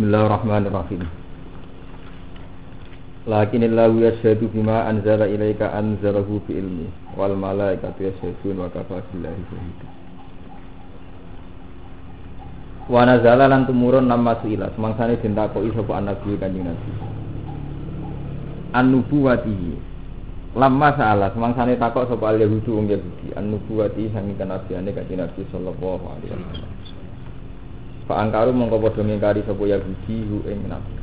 Bismillahirrahmanirrahim. Lakinillahu yashhadu bima anzala ilaika anzalahu bi ilmi wal malaikatu yashhadun wa kafa billahi shahida. Wa nazala lan tumurun nama suila semangsane den takoki sapa nabi kanjeng Nabi. An-nubuwati Lama salah semangsane takok sapa al Yahudi wong Yahudi an-nubuwati sanging kenabiane kanjeng Nabi sallallahu alaihi wasallam. Pak angkaru mongko padha ngingkari sapa Yahudi hu ing nabi.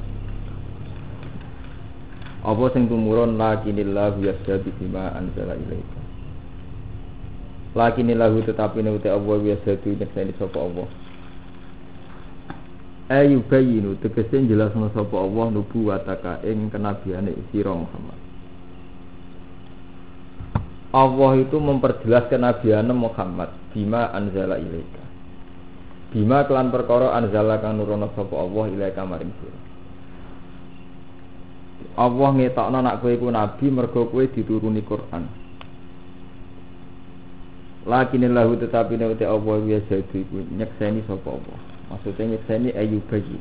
Apa sing tumurun lakinillahu yasdadu bima anzala ilaika. Lakinillahu tetapi nuti Allah yasdadu nyekseni sapa Allah. Ayu bayinu tegese jelasno sapa Allah nubuwataka ing kenabiane sira Muhammad. Allah itu memperjelas kenabiane Muhammad bima anzala ilaika. Bima kelan perkara anzala kang nurono sapa Allah ilaika maring sira. Allah ngetokno nak kowe iku nabi mergo kowe dituruni Quran. Lakinillahu tetapi nek Allah ya jadi iku nyekseni sapa Allah. Maksudnya nyekseni ayu bayi.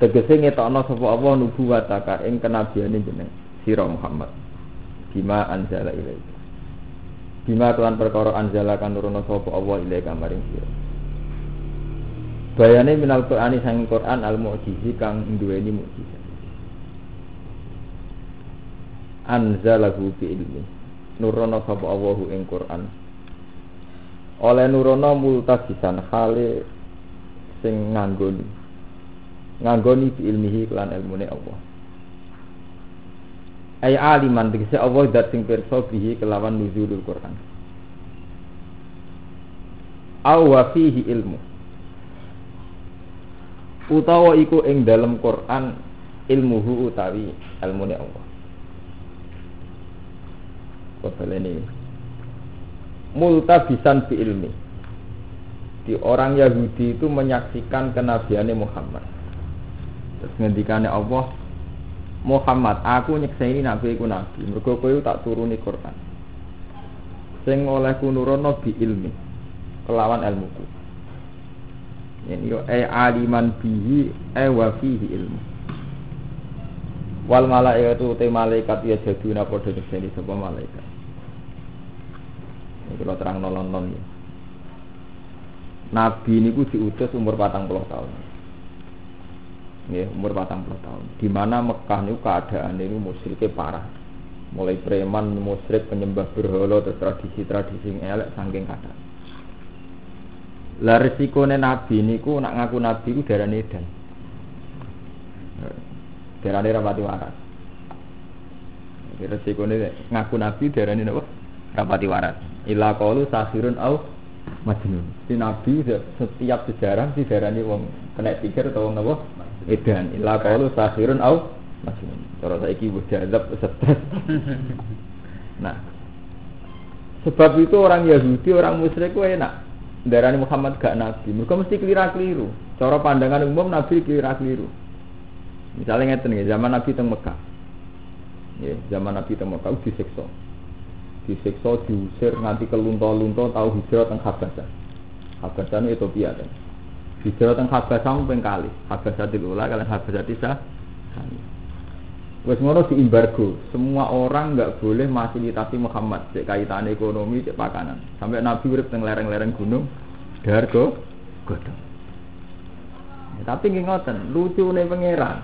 Tegese ngetokno sapa Allah nubuwataka ing kenabiane jeneng sira Muhammad. Bima anzala ilaika. Bima kelan perkara anzala kang nurono sapa Allah ilaika maring sira. Bayane minal Qur'ani sang Qur'an al mu'jizi kang duweni mukjizat. Anzalahu bi ilmi. Nurono sapa Allahu ing Qur'an. Oleh nurono multajisan khale sing nganggoni. Nganggoni bi ilmihi kelan ilmune Allah. Ay aliman tegese Allah dat sing pirsa bihi kelawan nuzulul Qur'an. Aw wa fihi ilmu utawa iku ing dalam Quran ilmuhu utawi ilmune Allah. ini multabisan bi ilmi. Di orang Yahudi itu menyaksikan kenabiannya Muhammad. Terus ngendikane Allah, Muhammad, aku nyekseni nabi iku nabi. Mergo kowe tak turuni Quran. Sing oleh kunurono bi ilmi. Kelawan ilmuku ini yo e aliman bihi e wa fihi ilmu. Wal malaikatu te malaikat ya jaduna padha nyekseni sapa malaikat. Ini kalau terang nolong ya. Nabi niku diutus umur patang puluh tahun. Ya umur patang puluh tahun. Di mana Mekah niku keadaan ini musyriknya parah. Mulai preman musyrik penyembah berhala terus tradisi-tradisi elek saking kadang lah resikone nabi niku nak ngaku nabi ku darane edan. Darane rapati waras. Resikone ngaku nabi darane napa? Rapati waras. Ila qalu sahirun au majnun. Si nabi setiap sejarah si darane wong kena pikir atau wong napa? Edan. Ila qalu sahirun au majnun. Cara saiki wis diadab stres. Nah, sebab itu orang Yahudi, orang musyrik ku enak darani Muhammad gak nabi. Mereka mesti kelira-keliru. Cara pandangan umum nabi kelira-keliru. Misalnya ngeten nggih, zaman Nabi teng Mekah. Ya, zaman Nabi teng Mekah disiksa. Disiksa, diusir nganti kelunto-lunto tahu hijrah teng Habasah. Habasah itu Ethiopia kan. Hijrah teng Habasah ping kali. Habasah dilula kalian Habasah disa. Wes ngono di embargo, semua orang nggak boleh fasilitasi Muhammad cek kaitan ekonomi, cek pakanan. Sampai Nabi urip teng lereng-lereng gunung, dargo godong. Ya, tapi ngoten, lucu nih pangeran.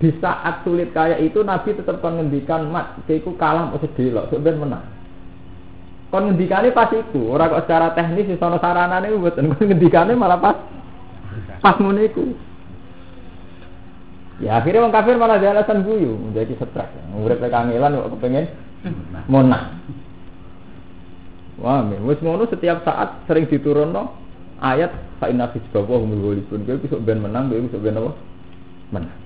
Di saat sulit kayak itu Nabi tetap mengendikan mat, keiku kalah mau sedelok, sebenarnya menang. Kon ngendikane pas iku, ora kok secara teknis iso ana saranane mboten. Kon ngendikane malah pas pas ngono iku. Ya akhirnya orang kafir malah ada alasan guyu, menjadi stres. Urip kangelan kok kepengen monah. Wah, wis ngono setiap saat sering diturunno ayat fa inna sabwa humul ghalibun. Kowe besok ben menang, kowe besok ben apa? Menang.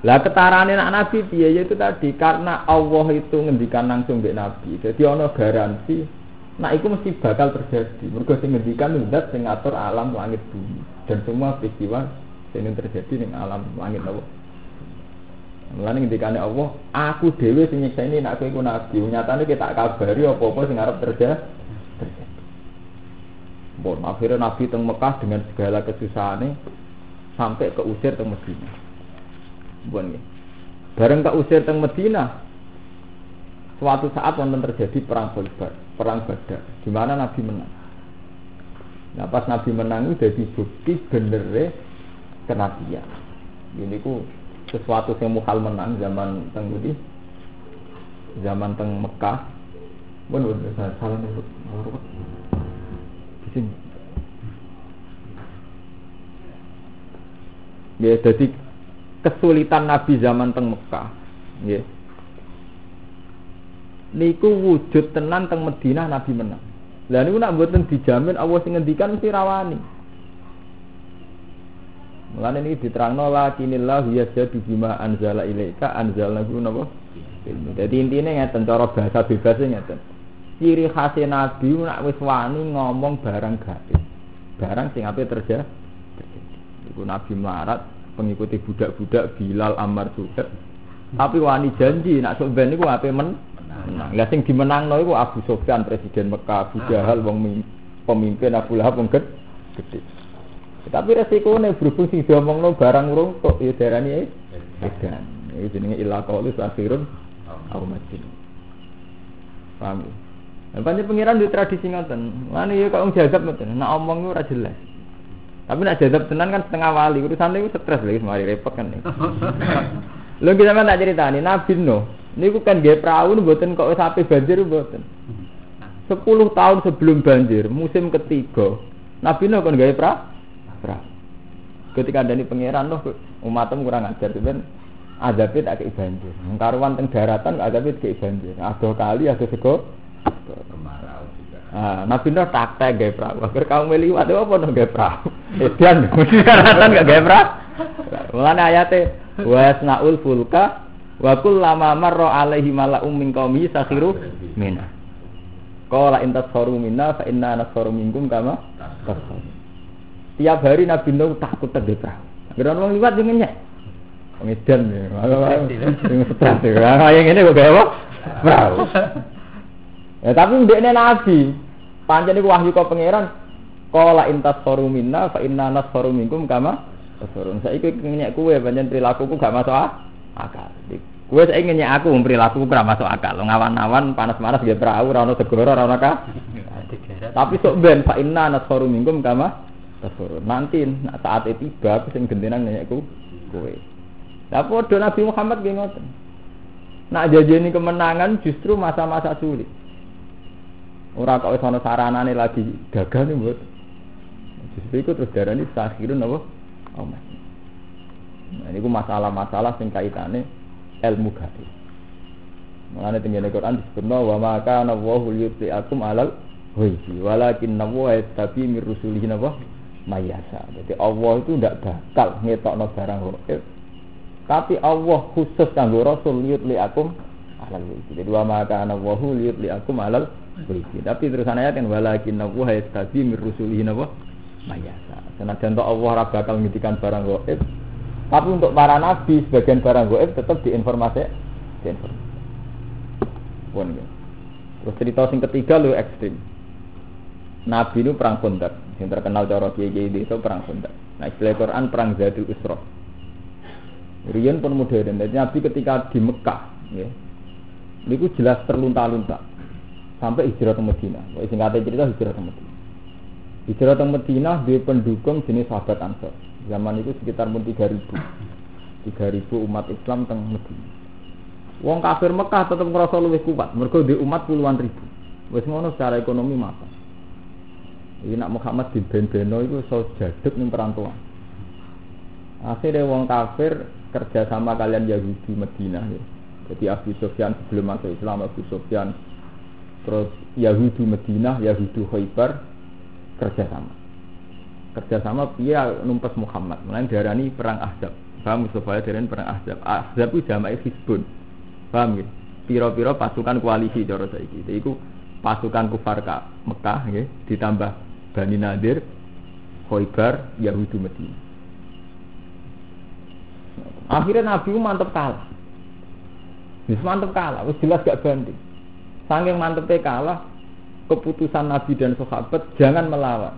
Lah ketarane anak nabi ya itu tadi karena Allah itu ngendikan langsung mbek nabi. Jadi ana garansi nah itu mesti bakal terjadi. Mergo sing ngendikan zat sing ngatur alam langit bumi dan semua peristiwa sing terjadi ning alam langit apa. Mulane ngendikane Allah, aku dhewe sing nyekseni nek kowe iku nabi. Nyatane kita kabari apa-apa sing arep terjadi. Bon, akhirnya Nabi teng Mekah dengan segala kesusahannya sampai ke usir teng Medina. Bon ya. Bareng ke usir teng Medina, suatu saat wonten terjadi perang Khaybar, perang Badar, di mana Nabi menang. Nah pas Nabi menang itu jadi bukti benernya kenabian. Ini ku sesuatu yang muhal menang zaman teng Budi, zaman teng Mekah. Bon, bon, salah nih, di sini. Ya, jadi kesulitan Nabi zaman teng Mekah. Ya. Niku wujud tenan teng Madinah Nabi menang. Lah niku nak mboten dijamin Allah sing ngendikan mesti rawani. Mulane ini diterangno lakinillah yasjadu bima anzala ilaika anzalahu napa? Jadi intinya ngeten cara bahasa bebasnya ngeten. Ciri khas Nabi nak wis wani ngomong barang gaib. Barang sing ape terjadi. Iku Nabi melarat pengikuti budak-budak Bilal Ammar juga. Tapi wani janji nak sok ben niku ape men menang. Lah sing dimenangno iku Abu Sufyan presiden Mekah, Abu Jahal wong pemimpin Abu Lahab wong. Tapi resikonya berhubung sing diomongno barang urung kok ya darani edan. Iki jenenge ila qaulus akhirun au majin. Paham ya? Nah, banyak pengiran di tradisi ngoten. Mana ya kok jazab ngoten. Nak omong ora jelas. Tapi nak jazab tenan kan setengah wali. Urusan itu stres lagi semari repot kan. Lho kita kan tak ceritani Nabi Nuh. Niku kan nggih perahu mboten kok sampai banjir mboten. Sepuluh tahun sebelum banjir, musim ketiga, Nabi Nuh kan gawe perahu perahu. Ketika ada pangeran loh umatem kurang ajar ben azabit tak kei banjir. Karuan teng daratan azabit kei banjir. Ada kali ada sego. Ah, Nabi Nuh taktek gawe perahu. Agar kaum meliwat apa no gawe perahu. Edan mesti daratan gak gawe perahu. Mulane ayate wa yasnaul fulka wa kullama marra alaihi mala'um min qaumi sakhiru minna. Qala in tasharu minna fa inna nasharu minkum kama tasharu. Tiap hari Nabi Nuh takut tegel perahu. Agar orang liwat ngenyek. Ngedan ya. Sing stres ya. Kayak ngene kok gawe? Perahu. Ya tapi ndekne Nabi. Pancen iku wahyu kok pangeran. Qala in tasharu minna fa inna nasharu minkum kama. Saiki ngenyek kuwe pancen perilakuku gak masuk akal. Gue saya ingin aku perilaku kurang masuk akal. Ngawan-ngawan panas-panas dia perahu, rano segoro, rano kah? Tapi sok ben fa inna nasharu minkum kama tasharun. Nanti saat itu tiba aku sing gentenan ngenyekku kowe. Lah padha Nabi Muhammad nggih ngoten. Nak jajeni kemenangan justru masa-masa sulit. Ora kok wis ana saranane lagi gagal nih buat. Justru itu terus darani sakhirun apa? Oh, Nah, ini masalah-masalah sing kaitane ilmu gaib. Mengenai tinggi Quran disebutnya wa maka nawahu yuti akum alal ghaibi walakin nawahu tapi mir rusulihi nawa mayasa. Jadi Allah itu tidak bakal ngetokno barang gaib. Tapi Allah khusus kanggo rasul yutli akum alal ghaibi. Jadi wa maka nawahu yutli akum alal ghaibi. Tapi terusan ayat kan walakin nawahu tapi mir rusulihi nawa mayasa. Senajan Allah ora bakal ngitikan barang gaib, tapi untuk para nabi sebagian barang goib tetap diinformasi, diinformasi. Pun ya. Terus cerita sing ketiga lu ekstrim. Nabi itu perang kontak, yang terkenal cara kiai itu perang kontak. Nah istilah Quran perang Zadul Isra. Rian pun modern. Jadi Nabi ketika di Mekah, ya, itu jelas terlunta-lunta sampai hijrah ke Madinah. Singkatnya cerita hijrah ke Madinah. Hijrah ke Madinah di pendukung jenis sahabat Ansor. Zaman itu sekitar pun 3000. 3000 umat Islam teng Medina. Wong kafir Mekah tetap ngerasa lebih kuat, mereka di umat puluhan ribu. Wes ngono secara ekonomi mata. Ini nak Muhammad bin Ben itu so jaduk nih perantauan. Akhirnya wong kafir kerja sama kalian Yahudi Medina ya. Jadi Abu Sufyan sebelum masuk Islam Abu Sufyan terus Yahudi Medina, Yahudi Khaybar kerja sama. Kerjasama dia numpes Muhammad. Mulai darani perang Ahzab. Paham supaya darani perang Ahzab. Ahzab itu jamaah Hizbun. Paham gitu piro-piro pasukan koalisi cara saiki. Itu pasukan kufar ka Mekah ya, ditambah Bani Nadir Khoibar Yahudi Medina akhirnya Nabi mantep kalah Wis mantep kalah, wis jelas gak banding. Saking mantepnya kalah, keputusan Nabi dan sahabat jangan melawan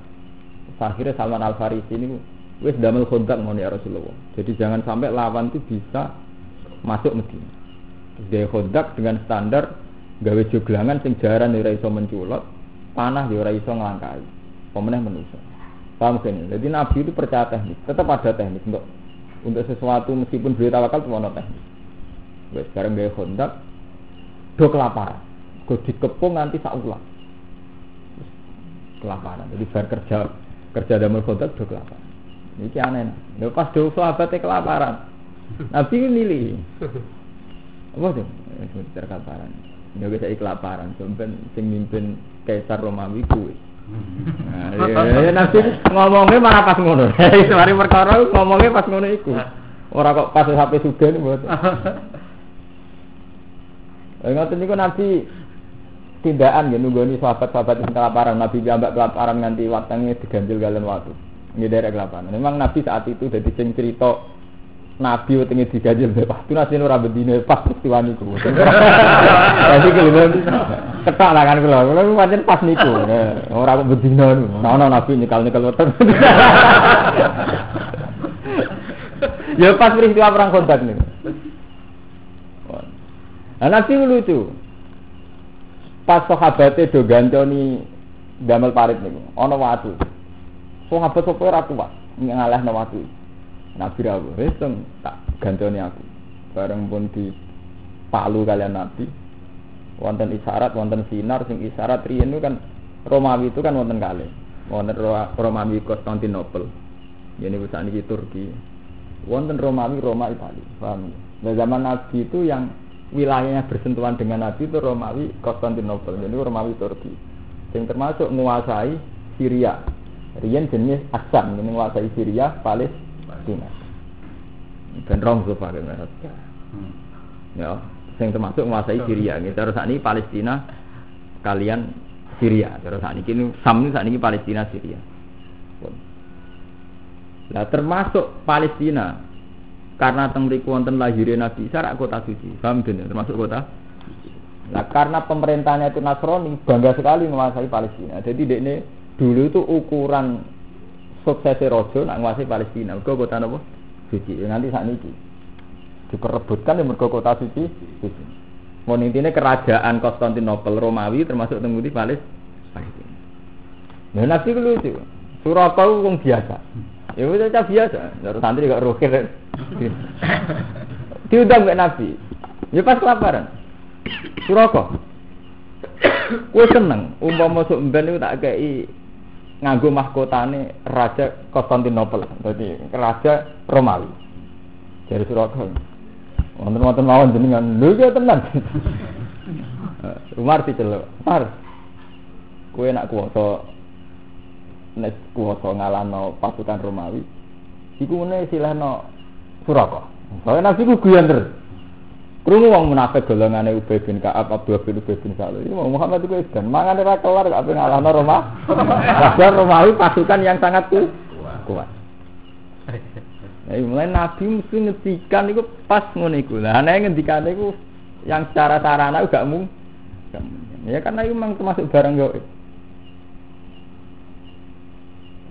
Akhirnya Salman Al Farisi ini wis damel kontak ngono ya Rasulullah. Jadi jangan sampai lawan itu bisa masuk Medina. Dia kontak dengan standar gawe joglangan sing jaran ora iso menculot, panah ya ora iso nglangkai. Pemenah manusia. Paham kan? Jadi Nabi itu percaya teknik, tetap ada teknik untuk untuk sesuatu meskipun beliau tawakal cuma teknik. Wes sekarang gawe kontak, do kelaparan, go dikepung nanti saulah. Kelaparan. Jadi bar kerja kerja damel kontak do kelaparan. Ini aneh. Lha pas do sahabatnya kelaparan. Nabi ini milih. Apa tuh? Sebentar kelaparan. Ya saiki kelaparan, sampean sing mimpin Kaisar Romawi kuwi. Nah, ya, ya, Nabi ngomongnya malah pas ngono. Semari perkara ngomongnya pas ngono iku. Ora kok pas HP sudah nih buat. Ngoten niku Nabi tindakan ya nunggoni sahabat-sahabat yang kelaparan. Nabi jambak kelaparan nganti watangnya diganjil kalian waktu. Ini daerah kelaparan. Memang Nabi saat itu jadi sing cerita Nabi wetenge diganjil mbek itu nasi ora bedine pas peristiwa niku. Jadi kelihatan ketok lah kan kula. Kula pancen pas niku. Ora kok bedina niku. Ono Nabi nyekal-nyekal weten. Ya pas peristiwa perang kontak niku. Nah, Nabi lucu. Pas sahabatnya do gantoni damel parit niku, ana watu. Sahabat sapa ora kuat ngalahno watu. Nabi rawuh, wis tak gantoni aku. Bareng pun di palu kalian Nabi. Wonten isyarat, wonten sinar sing isyarat riyen itu kan Romawi itu kan wonten kali. Wonten Romawi Konstantinopel. Ini bisa niki Turki. Wonten Romawi Roma Italia. Paham? Nah, zaman Nabi itu yang wilayahnya bersentuhan dengan Nabi itu Romawi Konstantinopel. Jadi Romawi Turki. Yang termasuk menguasai Syria. Rian jenis Aksam, ini menguasai Syria, Palestina Palestina. Ben rong so pakai hmm. Ya, yang termasuk menguasai Syria. Gitu. Terus saat ini Palestina kalian Syria. Terus saat ini Sam ini saat ini Palestina Syria. Nah termasuk Palestina karena tengriku wonten lahirin Nabi Isa kota suci. Paham termasuk kota Nah karena pemerintahnya itu Nasrani bangga sekali menguasai Palestina. Jadi ini dulu itu ukuran suksesnya rojo nak nguasai Palestina. Mergo kota napa? Suci. Ya, nanti saat ini diperebutkan di mergo kota suci. Suci. Mau intinya kerajaan Konstantinopel Romawi termasuk tengguti Palestina. Nah nanti lucu. Surabaya wong biasa. Ya udah biasa. Terus santri gak rukir. Diundang ke Nabi. Ya pas kelaparan. Suraka. Kue seneng, umpama masuk ben itu tak kayak nganggo mahkotane Raja Konstantinopel, jadi Raja Romawi. Dari Surabaya. Wonten-wonten mawon jenengan, lho ya tenan. Umar diceluk. Umar. Kowe nak kuwasa nek kuwasa ngalano pasukan Romawi. Iku ngene silahno Suraka. Soalnya nabi ku guyon terus. Krungu wong munafik golongane Ubay bin Ka'ab, Abdul bin Ubay bin Salul. Ini Muhammad itu edan. Mangan ora kelar gak pengen ngalahno Roma. Padahal Romawi pasukan yang sangat kuat. Nah, mulai Nabi mesti ngetikan itu pas ngono iku. Lah ana ngendikane iku yang secara sarana gak mu. Ya karena itu memang termasuk barang gaib.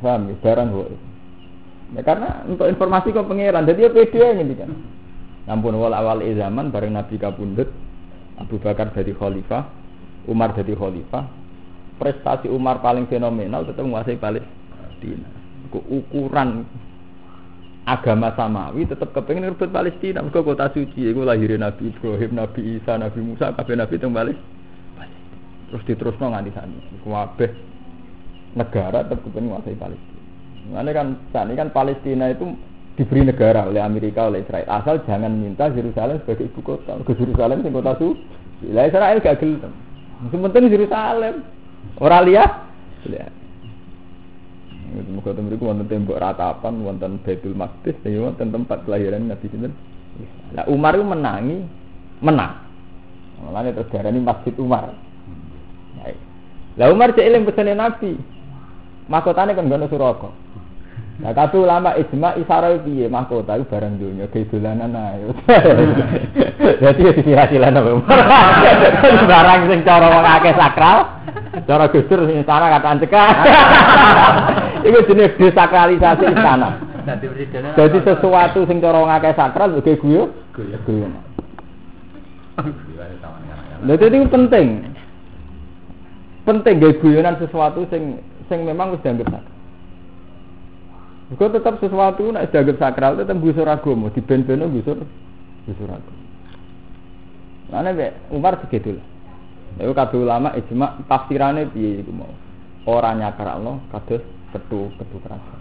Paham ya, barang gaib. Ya karena untuk informasi kok pangeran, jadi ya pede ngendikan. Nampun wal awal zaman bareng Nabi kabundut, Abu Bakar jadi khalifah, Umar jadi khalifah. Prestasi Umar paling fenomenal tetap menguasai Palestina. Ukuran agama samawi tetap kepengen rebut Palestina. Mereka kota suci, itu lahirin Nabi Ibrahim, Nabi Isa, Nabi Musa, kabeh Nabi itu balik. Terus diterusno nganti sana. Kabeh negara tetap kepengen menguasai Palestina. Ini kan saat ini kan Palestina itu diberi negara oleh Amerika oleh Israel asal jangan minta Yerusalem sebagai ibu kota ke Yerusalem sing kota su lah Israel gak gelem penting Yerusalem orang lihat lihat Muka tempat itu wonten tembok ratapan, wonten Baitul Maqdis, ya wonten tempat kelahiran Nabi Sinten. Nah Umar itu menangi, menang. Mulanya terus ini Masjid Umar. Lah Umar cek eling pesene Nabi. Mahkotane kan gono Suraka. Nah, kabeh ulama ijma isara piye mahkota iku barang dunya ge dolanan ae. Dadi ya dikira silan apa. Barang sing cara wong akeh sakral, cara Gustur sing cara kataan cekak. Iku jenis desakralisasi istana. Presidennya. Jadi sesuatu sing cara ngakeh sakral oke guyu. Guyu. Lha dadi itu penting. Penting gaya guyonan sesuatu sing sing memang wis dianggap sakral. Kau tetap sesuatu nek dianggap sakral tetap gusur agama, di ben-beno gusur gusur agama. Mana be Umar segitu lah. Itu kabeh ulama ijma tafsirannya piye iku mau. Ora nyakralno kados petu petu kerasa.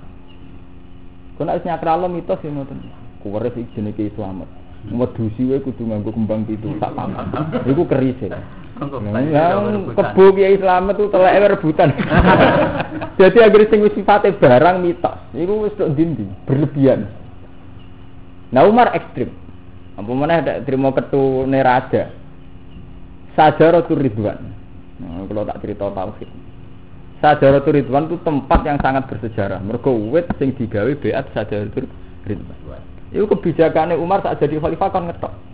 Kau nek nyakralno mitos ya ngoten. Kuwaris iki jenenge Islamet. Medusi wae kudu nganggo kembang pitu sak pangkat. Iku keris. Yang kebo kiai Islam itu teleke rebutan. Jadi agar sing wis sifate barang mitos, iku wis tok berlebihan. Nah Umar ekstrim. Apa mana ada terima ketu nerada. Sajaratul Ridwan. Nah, kalau tak cerita tauhid. Sajaratul Ridwan itu tempat yang sangat bersejarah. Mergo wit sing digawe beat Sajaratul Ridwan. Itu kebijakannya Umar saat jadi khalifah kan ngetok.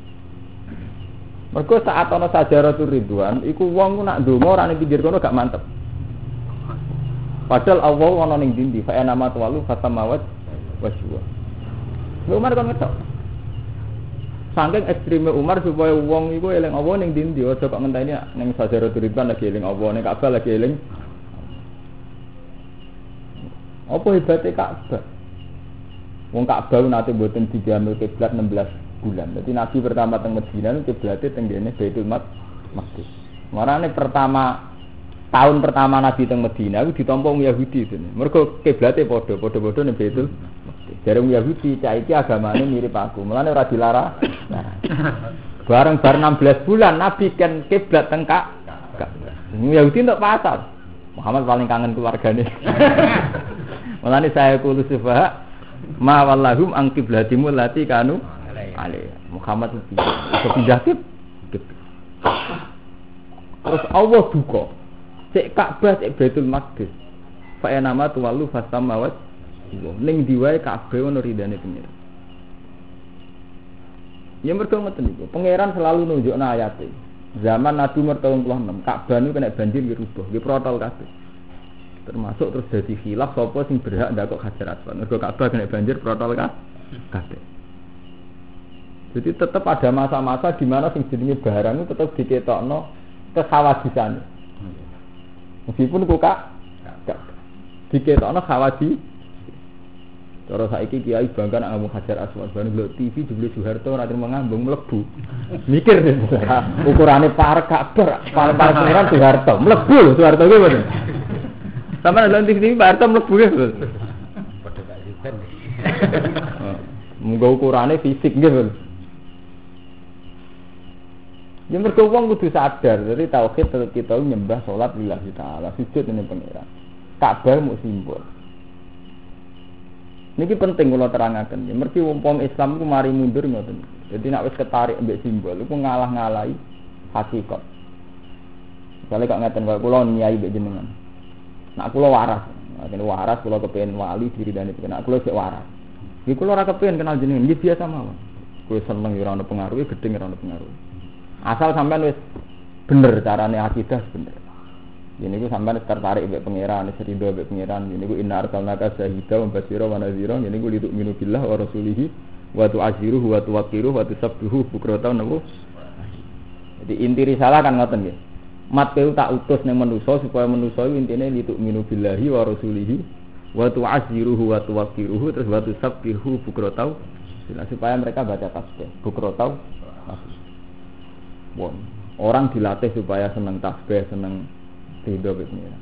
Mergo saat ana Sajaratul Ridwan, iku wong nak ndonga ora ning pinggir kono gak mantep. Padahal Allah ana ning dindi, fa nama tawalu fatamawat waswa. Umar kan ngetok. Saking ekstreme Umar supaya wong iku eling Allah ning dindi, aja kok ngenteni ning Sajaratul Ridwan lagi eling Allah, ning Ka'bah lagi eling. Apa hebatnya Ka'bah? Wong Ka'bah nate mboten digamel kiblat 16 bulan. Jadi Nabi pertama teng Madinah itu kiblatnya tenggene Baitul Maqdis. Marane pertama tahun pertama Nabi teng Madinah itu ditampa wong Yahudi itu. Mergo kiblatnya padha, padha-padha ning Baitul Maqdis. Dari wong Yahudi cah iki agamane mirip aku. Mulane ora dilarang. Nah. Bareng bar 16 bulan Nabi kan kiblat teng Ka'bah. Wong Yahudi untuk pasal. Muhammad paling kangen keluargane. Mulane saya kulo sufaha ma wallahum ang lati kanu alaihi. Muhammad itu bisa pindah kib. Terus Allah duka. Cek Ka'bah cek Baitul Maqdis. Fa nama tuwalu fasamawat. Ning diwae Ka'bah ono ridane pengiran. Ya mergo ngoten niku. Pangeran selalu nunjukno ayate. Zaman Nabi umur 36, Ka'bah niku kena banjir dirubah, nggih protol kabeh. Termasuk terus jadi khilaf sapa sing berhak ndakok Hajar Aswad. Mergo Ka'bah kena banjir protol kabeh. Jadi tetap ada masa-masa di mana sing jenenge barang itu tetap diketokno kekhawatisan. Meskipun ku kak diketokno khawati. Cara saiki kiai bangga nak ngomong Hajar Aswad, bareng ndelok TV jebule Soeharto ora terima ngambung mlebu. Mikir deh, ukurane parek Ka'bah, paling paling pangeran Soeharto, mlebu lho Soeharto ki mboten. Sama ndelok TV Pak Harto mlebu ya. Padha gak. Munggo ukurane fisik nggih. Ya mergo wong kudu sadar, jadi tauhid tetep kita nyembah salat lillahi taala, sujud ning pangeran. Ka'bah mu simbol. Niki penting kula terangaken. Ya mergi wong Islam ku mari mundur ngoten. Jadi nek wis ketarik mbek simbol iku ngalah-ngalahi hakikat. Misalnya kok ngeten kok kula nyai mbek jenengan. Nak kula waras, nek waras kula kepengin wali diri dan itu. Nak kula sik waras. Iki kula ora kepengin kenal jenengan, iki biasa mawon. Kowe seneng ya ora ono pengaruh, gedeng ora ono pengaruh. Asal sampean wis bener carane akidah bener. Ini ku sampean tertarik mbek pangeran, wis rido mbek pangeran. Ini ku inna arsalnaka syahida wa basyira wa nadhira. Ini ku litu minu billah wa rasulihi wa tu'aziruhu wa tuwaqiruhu wa tusabbihu bukratan nabu. Jadi inti risalah kan ngoten. Mat keu tak utus ning manusa supaya manusa iku intine litu minu billahi wa rasulihi wa tu'aziruhu wa tuwaqiruhu terus wa tusabbihu bukratan supaya mereka baca tasbih. Bukratan Orang dilatih supaya seneng tasbih, seneng ridho pengiran.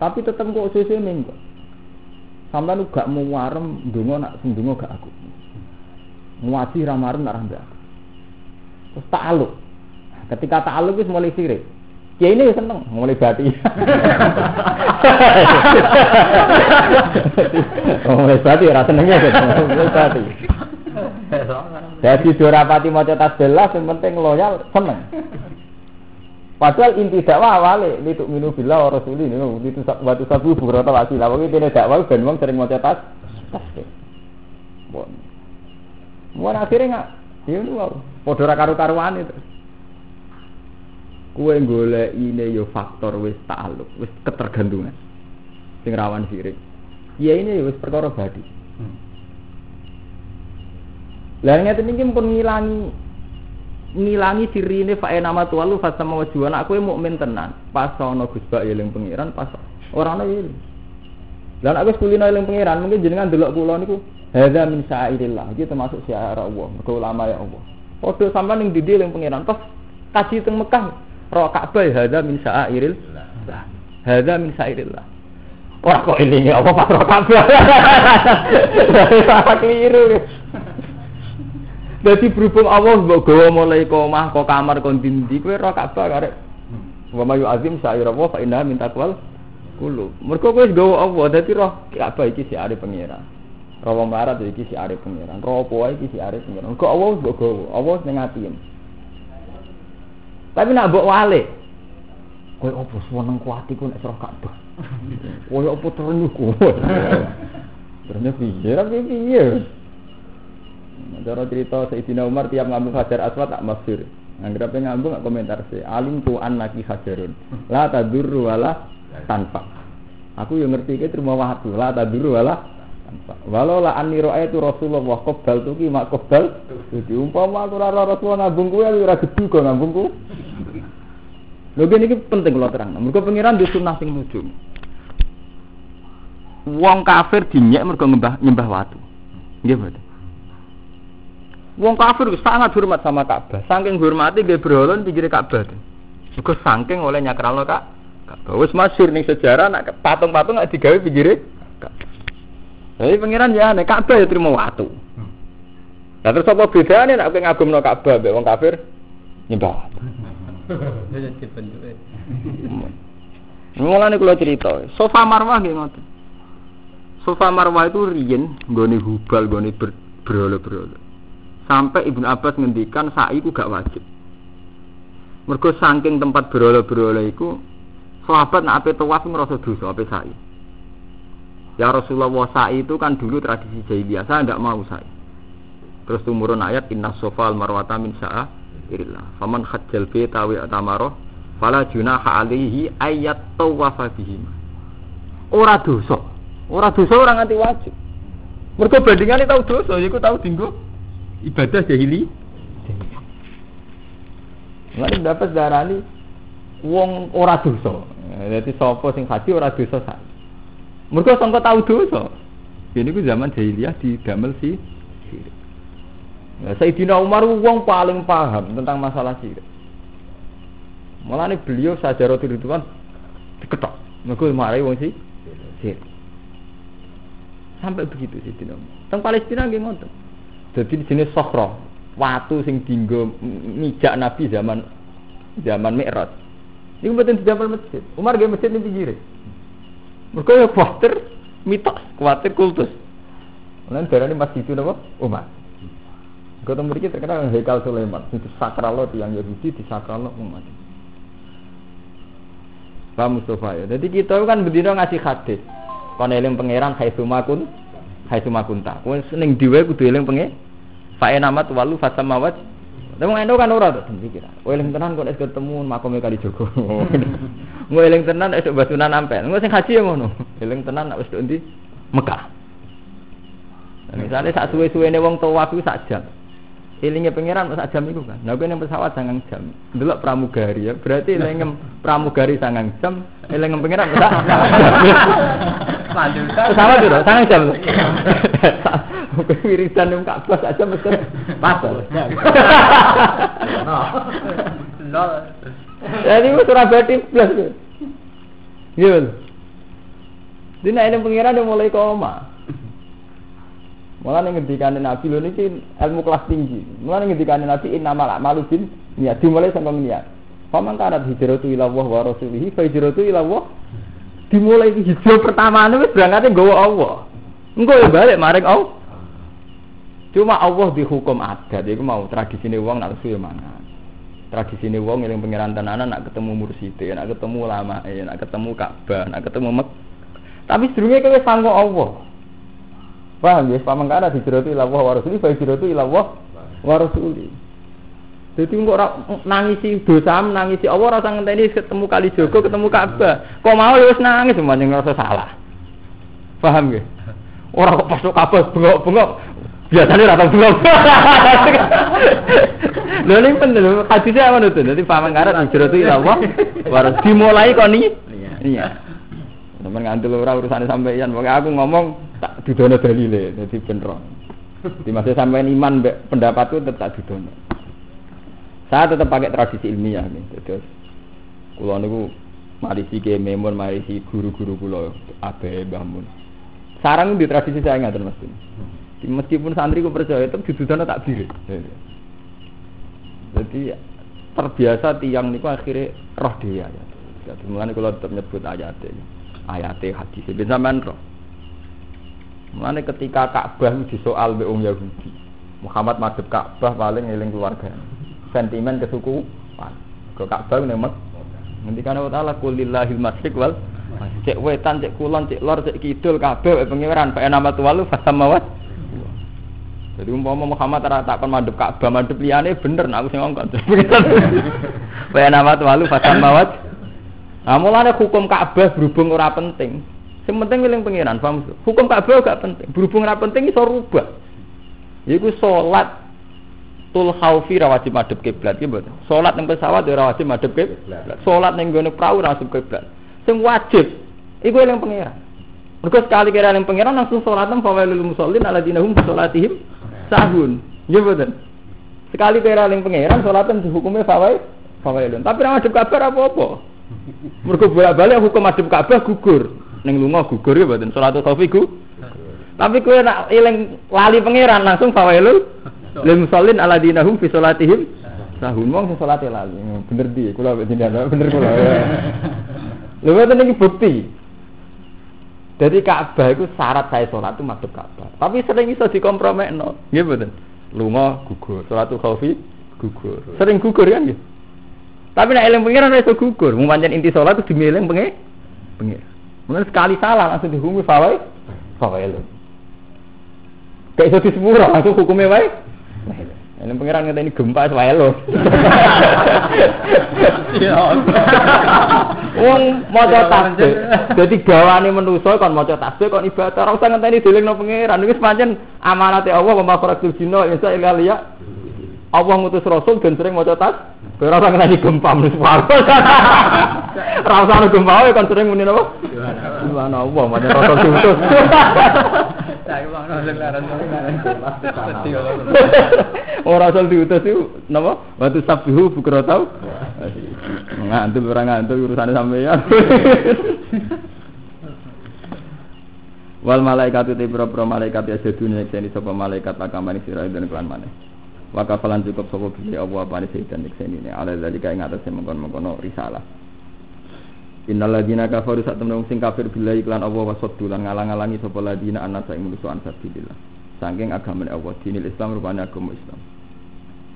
Tapi tetep kok sese ning kok. Sampai lu gak mau warem ndonga nak sing ndonga gak aku. Ngaji ra marem nak ra aku. Terus ta'aluk. Ketika ta'aluk wis mulai sirik. Ya ini seneng mulai bati. mulai bati ra senengnya mulai bati. Jadi dorapati maca tasbih yang penting loyal seneng. Padahal inti dakwah awale lituk minu billah wa rasuli niku itu watu sabu bukrata wasila. Pokoke dene dakwah ben wong sering maca tas. Mun akhire nggak ya wow, padha ra karo-karuane terus. Kue golek ini yo faktor wis ta'aluk, wis ketergantungan. Sing rawan sirik. Ya ini wis perkara badi. Lah ngeten iki pun ngilangi ngilangi sirine fa nama tuwalu fa sama wajuan aku mukmin tenan. Pas ana Gus Bak eling pangeran pas ora ana eling. Lah aku kulino eling pangeran mungkin jenengan delok kula niku hadza min sa'irillah. Iki termasuk syiar Allah, mergo ulama ya Allah. Padha sampean ning didi eling pangeran pas kaji teng Mekah ro Ka'bah hadza min sa'irillah. Hadza min sa'irillah. Ora kok elinge apa pas ro Ka'bah. Salah keliru. Dadi berhubung Allah mbok gawa mulai ke omah ke kamar kon dindi kowe ora Ka'bah karek. Wa mayu azim sa'ira wa fa inna min taqwal kulo. Mergo kowe wis gawa Allah dadi roh Ka'bah iki si are pangeran. Roh melarat iki si are pangeran. Roh apa iki si are pangeran. Kok Allah mbok gawa, Allah ning atiem. Tapi nak mbok wale. Kowe opo seneng kuati ku nek roh Ka'bah. Kowe opo terenyuh kowe. Terenyuh piye? Ra piye? Cara cerita Sayyidina Umar tiap ngambung Hajar Aswad tak masyhur. Anggap ngambung gak komentar sih. Alim tu lagi hajarun. La tadurru wala tanpa. Aku yang ngerti ke terima waktu. La tadurru wala tanpa. Walau la anni itu Rasulullah qabdal tu ki mak qabdal. Jadi umpama aku ora Rasulullah ngambung kuwi ora gedhi kok ngambungku. Iki penting kalau terang. Mergo pengiran di sunnah sing nuju. Wong kafir dinyek mergo nyembah nyembah watu. Nggih. Wong kafir sangat hormat sama Ka'bah. Saking hormati nggih berhala pinggir Ka'bah. Mergo saking oleh nyakralno Kak Ka'bah. Wis masyhur ning sejarah nak patung-patung gak digawe pinggire Ka'bah. Jadi pangeran ya nek Ka'bah ya terima watu. Lah terus apa bedane nek kowe ngagumno Ka'bah mbek wong kafir nyembah. Mulane kula cerita, Sofa Marwah nggih ngoten. Sofa Marwah itu riyen nggone hubal, nggone berhala-berhala. Sampai Ibnu Abbas ngendikan sa'i ku gak wajib. Mergo saking tempat berhala-berhala iku sahabat nak ape tawaf ngrasa dosa ape sa'i. Ya Rasulullah sa'i itu kan dulu tradisi jahiliyah, saya enggak mau sa'i. Terus tumurun ayat inna sofal marwata min sa'a irillah. Faman khajjal fi tawi atamaro fala junaha alaihi ayat tawafa bihim. Ora dosa. Ora dosa ora nganti wajib. Mergo bandingane tau dosa, iku tau dinggo ibadah jahili. Mulane dapat darani wong ora dosa. Dadi sapa sing haji ora dosa sak. Mergo sangka tau dosa. Ini ku zaman jahiliyah didamel si sirik. Nah, Sayyidina Umar wong paling paham tentang masalah sirik. Mulane beliau sajarah Ridwan diketok. Mergo marai wong si sirik. Sampai begitu Sayyidina Umar. Teng Palestina ngoten. Jadi di sini sokro, watu sing dinggo mijak Nabi zaman zaman Mi'raj. Ini di zaman masjid. Umar gak masjid ini pinggir. Mereka ya khawatir mitos, khawatir kultus. Darah ini masjid itu apa? Umar. Kau tahu mereka terkenal Hekal Sulaiman. Itu sakral lo yang Yahudi di sakral lo umat. Pak Mustafa ya. Jadi kita kan berdiri ngasih hadis. Kon pangeran Hai Sumakun hai sumakunta. Kowe ning dhewe kudu eling penge. Fa enamat walu fasamawat. Wong endo kan ora to pikir. Kowe eling tenan kok ketemu makome kali Jogo. Kowe eling tenan esuk batunan ampel. Kowe sing haji ya ngono. Eling tenan nek wis ndi Mekah. Misalnya sak suwe-suwene wong tawaf iku sak jam. Ilingnya pangeran sak jam itu kan. Nah, yang pesawat sangang jam. Delok pramugari ya. Berarti ilingnya pramugari sangang jam, ilingnya pangeran sak Pesawat itu sangang jam. Oke, wiridan yang Ka'bah sak jam mesti pas. Nol. Jadi itu Surabaya plus. Iya. Dina ini pangeran udah mulai koma. Malah nih ngendikane Nabi lho niki ilmu kelas tinggi. Malah nih ngendikane Nabi innamal a'malu bin niat dimulai sampai niat. Faman kana hijratu ila Allah wa rasulihi fa hijratu ila Allah. Dimulai hijrah pertama wis berangkate nggawa Allah. Engko ya balik maring Allah. Cuma Allah dihukum adat iku mau tradisine wong nak suwe mangan. Tradisine wong eling pangeran tenanan nak ketemu murside, nak ketemu ulama, nak ketemu Ka'bah, nak ketemu Mek. Tapi sedurunge kowe sangko Allah. Paham ya? Paman kana hijratu ila Allah wa rasuli fa hijratu ila Allah wa rasuli. Jadi kok ora nangisi dosa, nangisi Allah rasa ngenteni ketemu kali Jogo, ketemu Ka'bah. Kok mau ya wis nangis semuanya ngerasa salah. Paham nggih? Ora kok pas kabeh bengok-bengok. Biasanya rata bengok. Lho ini lho, hadisnya apa itu? Nanti paman karat hijrah itu ila Allah. Baru dimulai kok nih. Iya. Iya. Temen ngantul ora urusane sampeyan, pokoke aku ngomong tak didono dalile, dadi bener. Di masa sampean iman mbek pendapatku tetap didono. Saya tetap pakai tradisi ilmiah nih, terus kulo niku marisi ke memon, marisi guru-guru kulo abe bangun. Sarang di tradisi saya ngaten Mas. Meskipun santri ku percaya tetap didono tak diri. Jadi terbiasa tiang niku akhirnya roh dia ya. Jadi mulane kalau tetap nyebut ayatnya, ayatnya hadis ben sampean roh. Mulane ketika Ka'bah disoal be wong Yahudi, Muhammad madhep Ka'bah paling eling keluarga. Sentimen kesukuan. Ke Ka'bah ning Mek. Ngendikane Allah Taala kulillahil masyriq wal cek wetan, cek kulon, cek lor, cek kidul kabeh pengiran fa nama tuwalu fasamawat. Jadi umpama Muhammad tak kon madhep Ka'bah, madhep liyane bener nek aku sing ngongkon. Fa nama tuwalu fasamawat. Nah, mulane hukum Ka'bah berhubung ora penting. Sing penting eling pengiran, paham? Hukum Ka'bah gak penting. Berhubung ora penting iso rubah. Iku salat tul khaufi ra wajib madhep kiblat iki mboten. Salat ning pesawat ya ora wajib madhep kiblat. Salat ning gone prau ora wajib kiblat. Sing wajib iku eling pengiran. Mergo sekali kira eling pengiran langsung salat nang fawailul musallin alladzina hum salatihim sahun. Nggih mboten. Sekali kira eling pengiran salatan hukumnya fawail fawailun. Tapi ra madhep Ka'bah apa-apa. Mergo bolak-balik hukum madhep Ka'bah gugur. Ning lunga gugur ya mboten. Salatul khaufi gugur. Tapi kowe nak eling lali pangeran langsung fawailul lil musallin alladzina hum fi salatihim sahun wong sing salate lali. Bener di kula mek tindak bener kula. Lha mboten iki bukti. Jadi Ka'bah itu syarat saya sholat itu madhep Ka'bah. Tapi sering iso dikompromekno. Nggih mboten. Lunga gugur, salatul khaufi gugur. Sering gugur kan nggih. Tapi nek eling pengiran iso gugur. Mung pancen inti sholat itu dimilih pengen pengen. Mungkin sekali salah langsung dihukumi fawai fawai Kayak iso disepuro langsung hukumnya wae. Ini pengiran ngata ini gempa wae lo. Wong maca tasbih. Dadi gawane manusa kon maca tasbih kon ibadah ora usah ngenteni dilingno pangeran. Wis pancen amanate Allah wa makhrajatul jinna insa ila liya. Allah ngutus rasul dan sering maca tas. Ora usah ngenteni gempa wae. Ora usah ana gempa wae kon sering muni apa? Gimana Allah maca rasul diutus. Ora asal diutus itu napa? Waktu sabihu bukra tau. Ngantuk ora ngantuk urusane sampeyan. Wal malaikat itu pira-pira malaikat ya sedunia yekseni sapa malaikat akamani sira dan kelan maneh. Wa kafalan cukup sapa bili apa apane sedan yekseni ne ala zalika ing atase mengkon-mengkono risalah. Innal ladina kafaru sak temen sing kafir billahi iklan Allah wa saddu lan ngalang-alangi sapa ladina anasa ing musuh ansar billah. Saking agama Allah dinil Islam rupane agama Islam.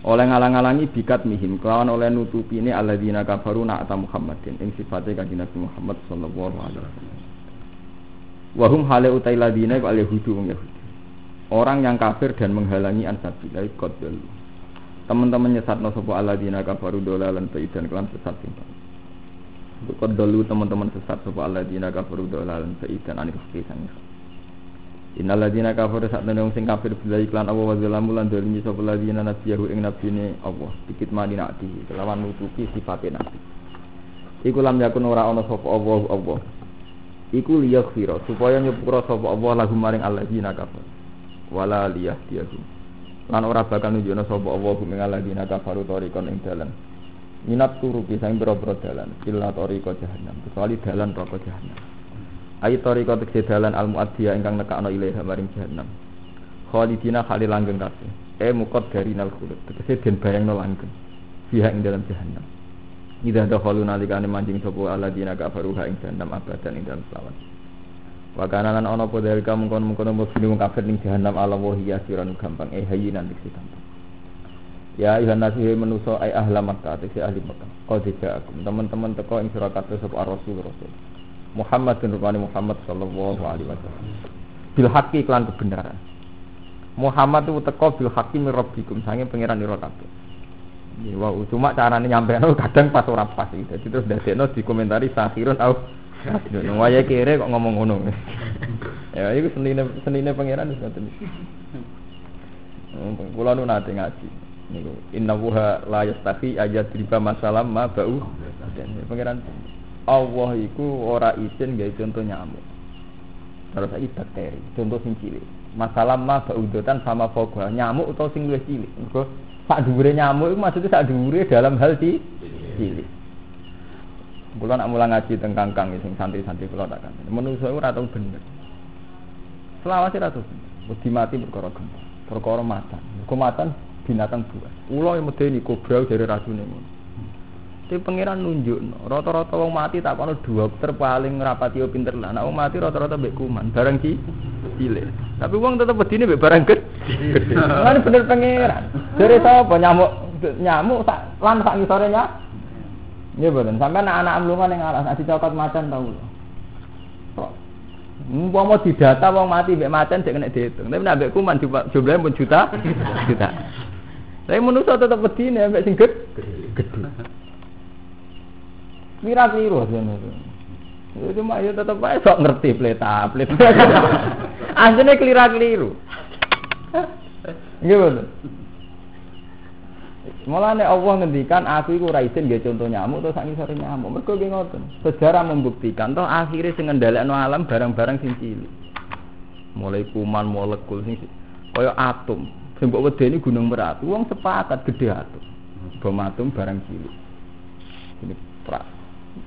Oleh ngalang-alangi bikat mihim kelawan oleh nutupi ini alladzina kafaru na'ata Muhammadin ing sifate kanjeng Nabi Muhammad sallallahu alaihi wasallam. Wahum hale utai ladina iku al-yahudu wong Yahudi. Orang yang kafir dan menghalangi ansabillah qadal. Teman-teman nyesatno sapa alladzina kafaru dolalan baidan kelam sesat sing Kod dulu teman-teman sesat sapa alladzina kafaru dolalan baidan anil Innal ladzina kafaru sak temen sing kafir billahi iklan Allah wa zalamu lan dolimi sapa ladzina nabiyahu ing nabine Allah dikit mani nakti kelawan nutupi sifate nabi. Iku lam yakun ora ana sapa Allah Allah. Iku liyaghfira supaya nyepura sapa Allah lahum maring alladzina kafaru. Wala liyahdiyahum. Lan ora bakal nunjukna sapa Allah ing alladzina kafaru tariqon ing dalan. Minat turu pisang boro-boro dalan illa tariqa jahannam kecuali dalan neraka jahannam. Ayi tariqa tegese dalan al muaddiya ingkang nekakno ilaiha maring jahannam. Khalidina khalil langgeng kabeh. E mukot dari nal khulud tegese den bayangno langgeng. Fiha ing dalam jahannam. Ida dakhalu nalikane manjing sapa alladzina kafaru ha ing jahannam abadan ing dalam selawat. Wa kana lan ana apa kono mesti wong kafir ning jahannam ala wahiya siran gampang eh hayyinan diksi gampang. Ya ayuhan nasihi menuso ay ahla Makkah tegese ahli Makkah. Qad ja'akum teman-teman teko ing sira kabeh sapa rasul rasul. Muhammad bin rupani Muhammad sallallahu alaihi wasallam. Bil haqqi iklan kebenaran. Muhammad itu teko bil haqqi min rabbikum sange pangeran ira kabeh. Wow, cuma carane nyampeano kadang pas ora pas iki. Dadi terus dadekno dikomentari sahirun au Waya kere kok ngomong ngono. Ya itu senine senine pangeran wis ngoten. Hmm, Kula nu nate ngaji. Niku inna wuha la yastafi ayat riba masalam ma bau. Pangeran Allah iku ora izin gawe contoh nyamuk. Terus saiki bakteri, contoh sing cilik. Masalah ma baudotan sama foga nyamuk atau sing luwih cilik. Mergo sak dhuwure nyamuk iku maksudnya sak dhuwure dalam hal ci cilik. Kula nak mulang ngaji teng kangkang sing santri-santri kula tak kan. Menungso ora tau bener. Selawase ra tau bener. Wedi mati perkara gempa. Perkara matan. Mergo matan binatang buas. Ula yang medeni kobra dari racune ngono. Tapi pangeran nunjuk, rata-rata wong mati tak kono dokter paling rapati yo pinter lah. Nek wong mati rata-rata mbek kuman, barang ki cilik. Tapi wong tetep bedine mbek barang gede. Lan bener pangeran. Dari sapa nyamuk nyamuk sak lan sak ngisore nya. Nggih mboten, sampean anak mlungan ning alas nek dicokot macan tau. Kok Umpama didata wong mati mbek macan cek kena dihitung. Tapi nek mbek kuman jumlahnya pun juta juta. Tapi manusia tetep bedine mbek sing gede. Mira keliru jane itu. Ya cuma ya tetep ae sok ngerti pleta plet. Anjene kelira keliru. Nggih betul. Mulane Allah ngendikan aku iku ora izin nggih contoh nyamuk terus sak ngisore nyamuk. Mergo nggih ngoten. Sejarah membuktikan toh akhirnya sing ngendhalekno alam barang-barang sing cilik. Mulai kuman, molekul sing kaya atom. Sing mbok wedeni gunung Merapi, wong sepakat gede atom. Bom atom barang cilik. Ini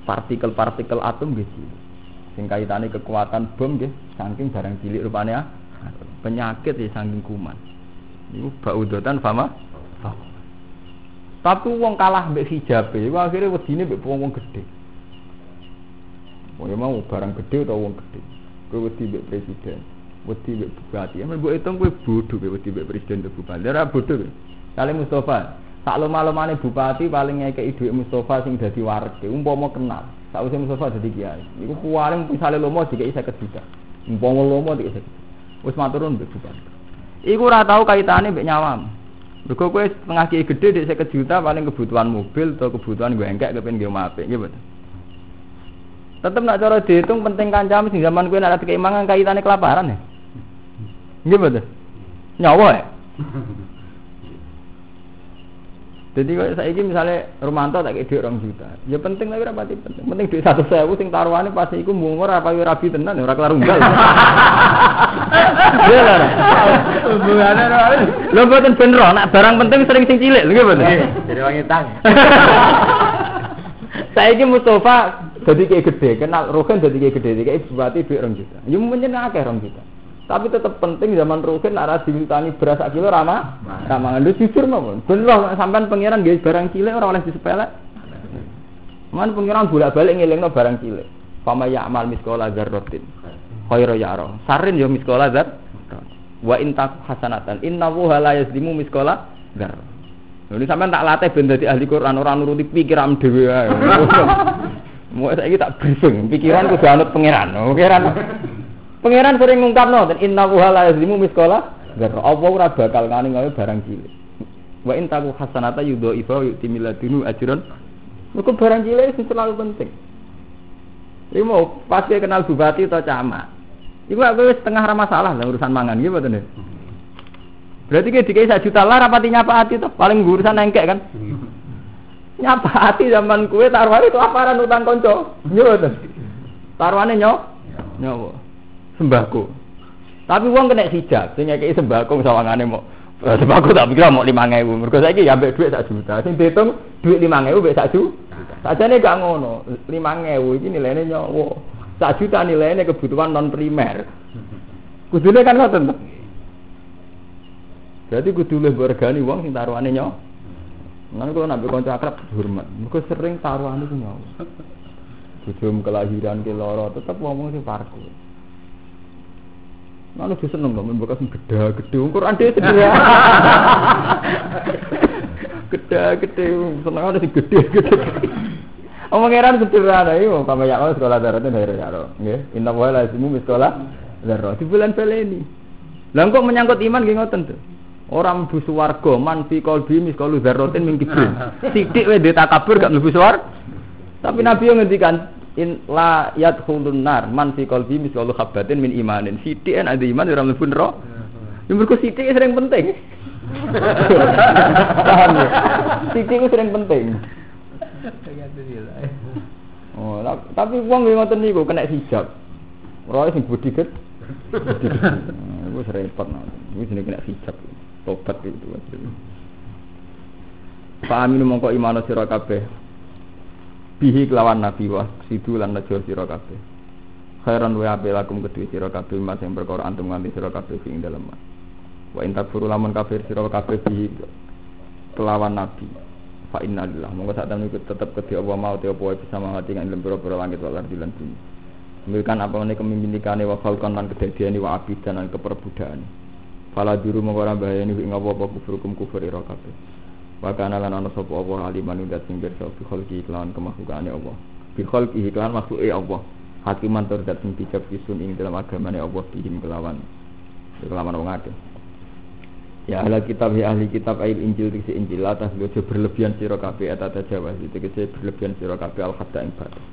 partikel-partikel atom nggih cilik. Sing kaitane kekuatan bom nggih saking barang cilik rupane penyakit ya saking kuman. Niku baudotan fama. Tapi wong kalah mbek hijabe, iku akhirnya wedine mbek wong-wong gede. Wong mau barang gede atau wong gede. Kowe wedi mbek presiden, wedi mbek bupati. Amen mbok hitung kowe bodoh kowe wedi mbek presiden atau bupati. Ora bodoh. kowe. Kali Mustafa, sak lomah-lomane bupati paling ngekeki dhuwit Mustafa sing dadi warga, umpama kenal. Sakwise Mustafa dadi kiai. Iku paling misale lomo dikeki 50 juta. Umpama lomo dikeki 50. Wis maturun mbek bupati. Iku ora tau kaitane mbek nyawam. Mergo kowe setengah kiai gede dik 50 juta paling kebutuhan mobil atau kebutuhan gue engkek kepen gue nggih betul. Tetep nak cara dihitung penting kancam sing zaman nek ada keimangan kaitane kelaparan ya. Betul. Nyawa ya. Jadi kalau saya ini misalnya Romanto tak kayak duit orang juta, ya penting tapi rapati penting. Penting duit satu sewu sing taruhannya pasti iku mungkur apa yo rabi tenan, ora kelar unggal. Iya lah. Hubungannya ora. Lho mboten ben roh, nak barang penting sering sing cilik, lho mboten. Jadi wangi tang. Saiki Mustafa jadi kayak gede, kenal Rogen jadi kayak gede, kayak bupati duit orang juta. Ya mungkin akeh orang juta. Tapi tetap penting zaman Rogen arah diwitani beras kilo ramah, ramah lu jujur nopo. Ben loh sampean pangeran guys barang cilik ora oleh disepelek. Man pangeran bolak-balik ngelingno barang cilik. Fama ya'mal miskola dzarratin. Khairu yara. Sarin yo miskola dzar. Wa in tak hasanatan innahu la yazlimu miskola dzar. Ini sampean tak latih ben dadi ahli Quran ora nuruti pikiran dhewe ae. Mau saiki tak briefing, pikiran kudu anut pangeran. Pangeran Pangeran sering ngungkapno dan inna wuha la yazlimu miskola dzarra. Allah ora bakal ngani gawe barang cilik. Wa in taku hasanata yudho ifa yu'ti miladunu ajron. Mergo barang cilik sing selalu penting. Iku mau pasti kenal bupati atau camat. Iku aku wis setengah ra masalah lah urusan mangan gitu betul Berarti kayak dikai sak juta lah rapati nyapa hati tuh paling urusan engkek kan. Nyapa hati zaman kue taruhannya kelaparan utang konco. Iya betul. Taruhannya nyawa. Nyawa sembako. Tapi uang kena hijab, sing ngekeki sembako sawangane mau eh, sembako tak pikir mau 5000. Mergo saiki ya ambek dhuwit sak juta. Sing dihitung dhuwit 5000 mbek sak juta. Sajane gak ngono. 5000 iki nilainya nyawa. Sak juta nilainya kebutuhan non primer. Kudune kan ngoten. Berarti kudu luwih bergani wong sing taruhane nyawa. Nang kula nabi kanca akrab hormat. Mergo sering taruhane ku nyawa. Bujum kelahiran ke loro tetep ngomong sing parku. Mana dia seneng dong, bekas gede gede, Quran dia sederhana. Gede gede, seneng ada sih gede gede. Omong heran sederhana ini, mau kamu yang sekolah darat itu dari yaro, ya. Inna wa la isimu sekolah darat. Di bulan ini. Lah kok menyangkut iman gini ngoten tuh. Orang mlebu swarga man fi qalbi miskalu dzarratin min kibrin. Sithik wae takabur gak mlebu swarga. Tapi Nabi yang ngendikan in la yadkhulun nar man fi qalbi misqalu habatin min imanin. Sithik ada iman ora mlebu neraka. Ya mergo sithik sering penting. Paham ya? Sithik itu sering penting. Oh, tapi wong yang ngoten niku kena hijab. Roe sing budi ket. Iku repot nah. Iku jenenge kena hijab. Tobat itu. Pak Aminu mongko imano sira kabeh. Bihi kelawan nabi wa sidu lan najo sira kabeh. Khairan wa apik lakum kedue sira kabeh mas yang perkara antum nganti sira kabeh ing dalem. Wa in takfuru lamun kafir sira kabeh bihi kelawan nabi. Fa inna lillah mongko sak temen tetep kedhe apa mau te apa bisa mawati kang dalem langit wal ardi lan bumi. Memilkan apa meneh kepemimpinane wa falkon lan kedadiane wa abidan lan keperbudakan. Fala duru mongko ora bahayani ing apa-apa kufrukum kufur ira kabeh. Wa kana lan ana sapa Allah aliman udat sing pirsa bi khalqi iklan kemahlukane Allah. Bi khalqi iklan makhluke Allah. Hakiman tur dat bijak fisun ing dalam agamane Allah bihim kelawan kelawan wong akeh. Ya ahli kitab ya ahli kitab ail Injil diksi Injil la tahlu berlebihan sira kabeh atata Jawa itu kese berlebihan sira kabeh al hadda ing batas.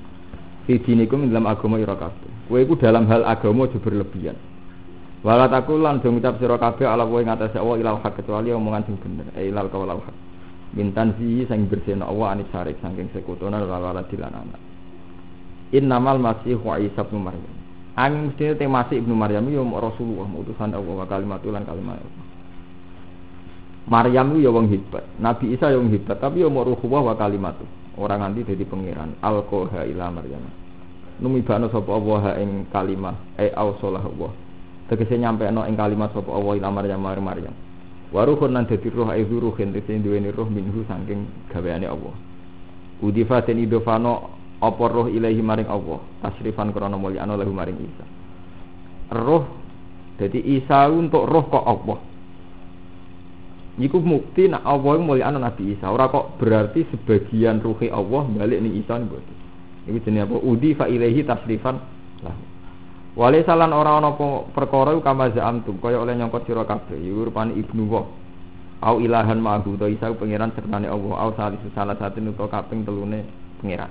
Fi dinikum dalam agama ira kabeh. Kowe iku dalam hal agama aja berlebihan. Wala takul lan do ngucap sira kabeh ala kowe ngatasé Allah ilal hak kecuali omongan sing bener. Eh ilal kawal hak. Mintan zi sing bersihna Allah anis syarik saking sekutonan wal walad lan anak. Innamal masih wa Isa bin Maryam. Angin mesti te masih ibnu Maryam yo Rasulullah utusan Allah wa kalimatul lan kalimat Allah. Maryam itu ya wong hebat, Nabi Isa ya wong hebat, tapi ya mau ruhuwah wa kalimatu. Orang nanti jadi pangeran. Alkoha ila Maryam. Numibano sapa Allah ing kalimah, eh ausolah Allah. Tegese nyampe no ing kalimat sapa Allah ila Maryam mar Maryam. Waruhun nan dadi roh ai ruhin tegese duweni roh minhu saking gaweane Allah. Udifa den idofano apa roh ilahi maring Allah, tasrifan krana mulyana lahu maring Isa. Roh jadi Isa untuk roh kok Allah. Iku bukti nak Allah mulya Nabi Isa. Ora kok berarti sebagian ruhi Allah balik ning Isa nih boten. Iku jenenge apa? Udi fa ilaihi tasrifan lah. Wale salan ora ana perkara kama za'amtum kaya oleh nyangkut sira kabeh. Iku ibnu wa. Au ilahan ma'hu ta Isa pangeran sertane Allah. Au salisu salah satu nuto kaping telune pangeran.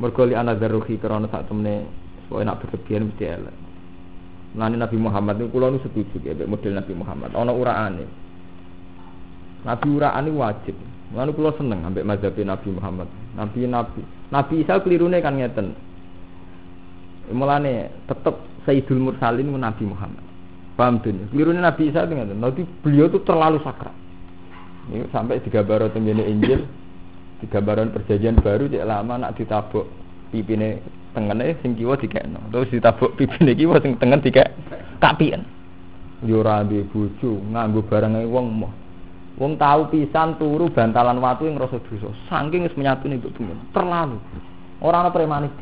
Mergo li ana daruhi krana sak temene pokoke nak berlebihan mesti elek. Nani Nabi Muhammad itu kula nu setuju ya model Nabi Muhammad. Ana uraane. Nabi uraane wajib. Lalu kula seneng ambek mazhab Nabi Muhammad. Nabi Nabi Nabi Isa kelirune kan ngeten. Mulane tetep Sayyidul Mursalin Nabi Muhammad. Paham tuh? Kelirune Nabi Isa itu. Nanti beliau tuh terlalu sakral. Ini sampai digambar tembene Injil, digambaran perjanjian baru cek lama nak ditabuk pipine tengene sing kiwa dikekno. Terus ditabuk pipine kiwa sing tengen dikek kapien. Yo ora duwe bojo, nganggo barange wong moh. Wong tahu pisan turu bantalan watu yang ngrasa dosa. Saking wis menyatune bumi. Terlalu. Ora ana premanik.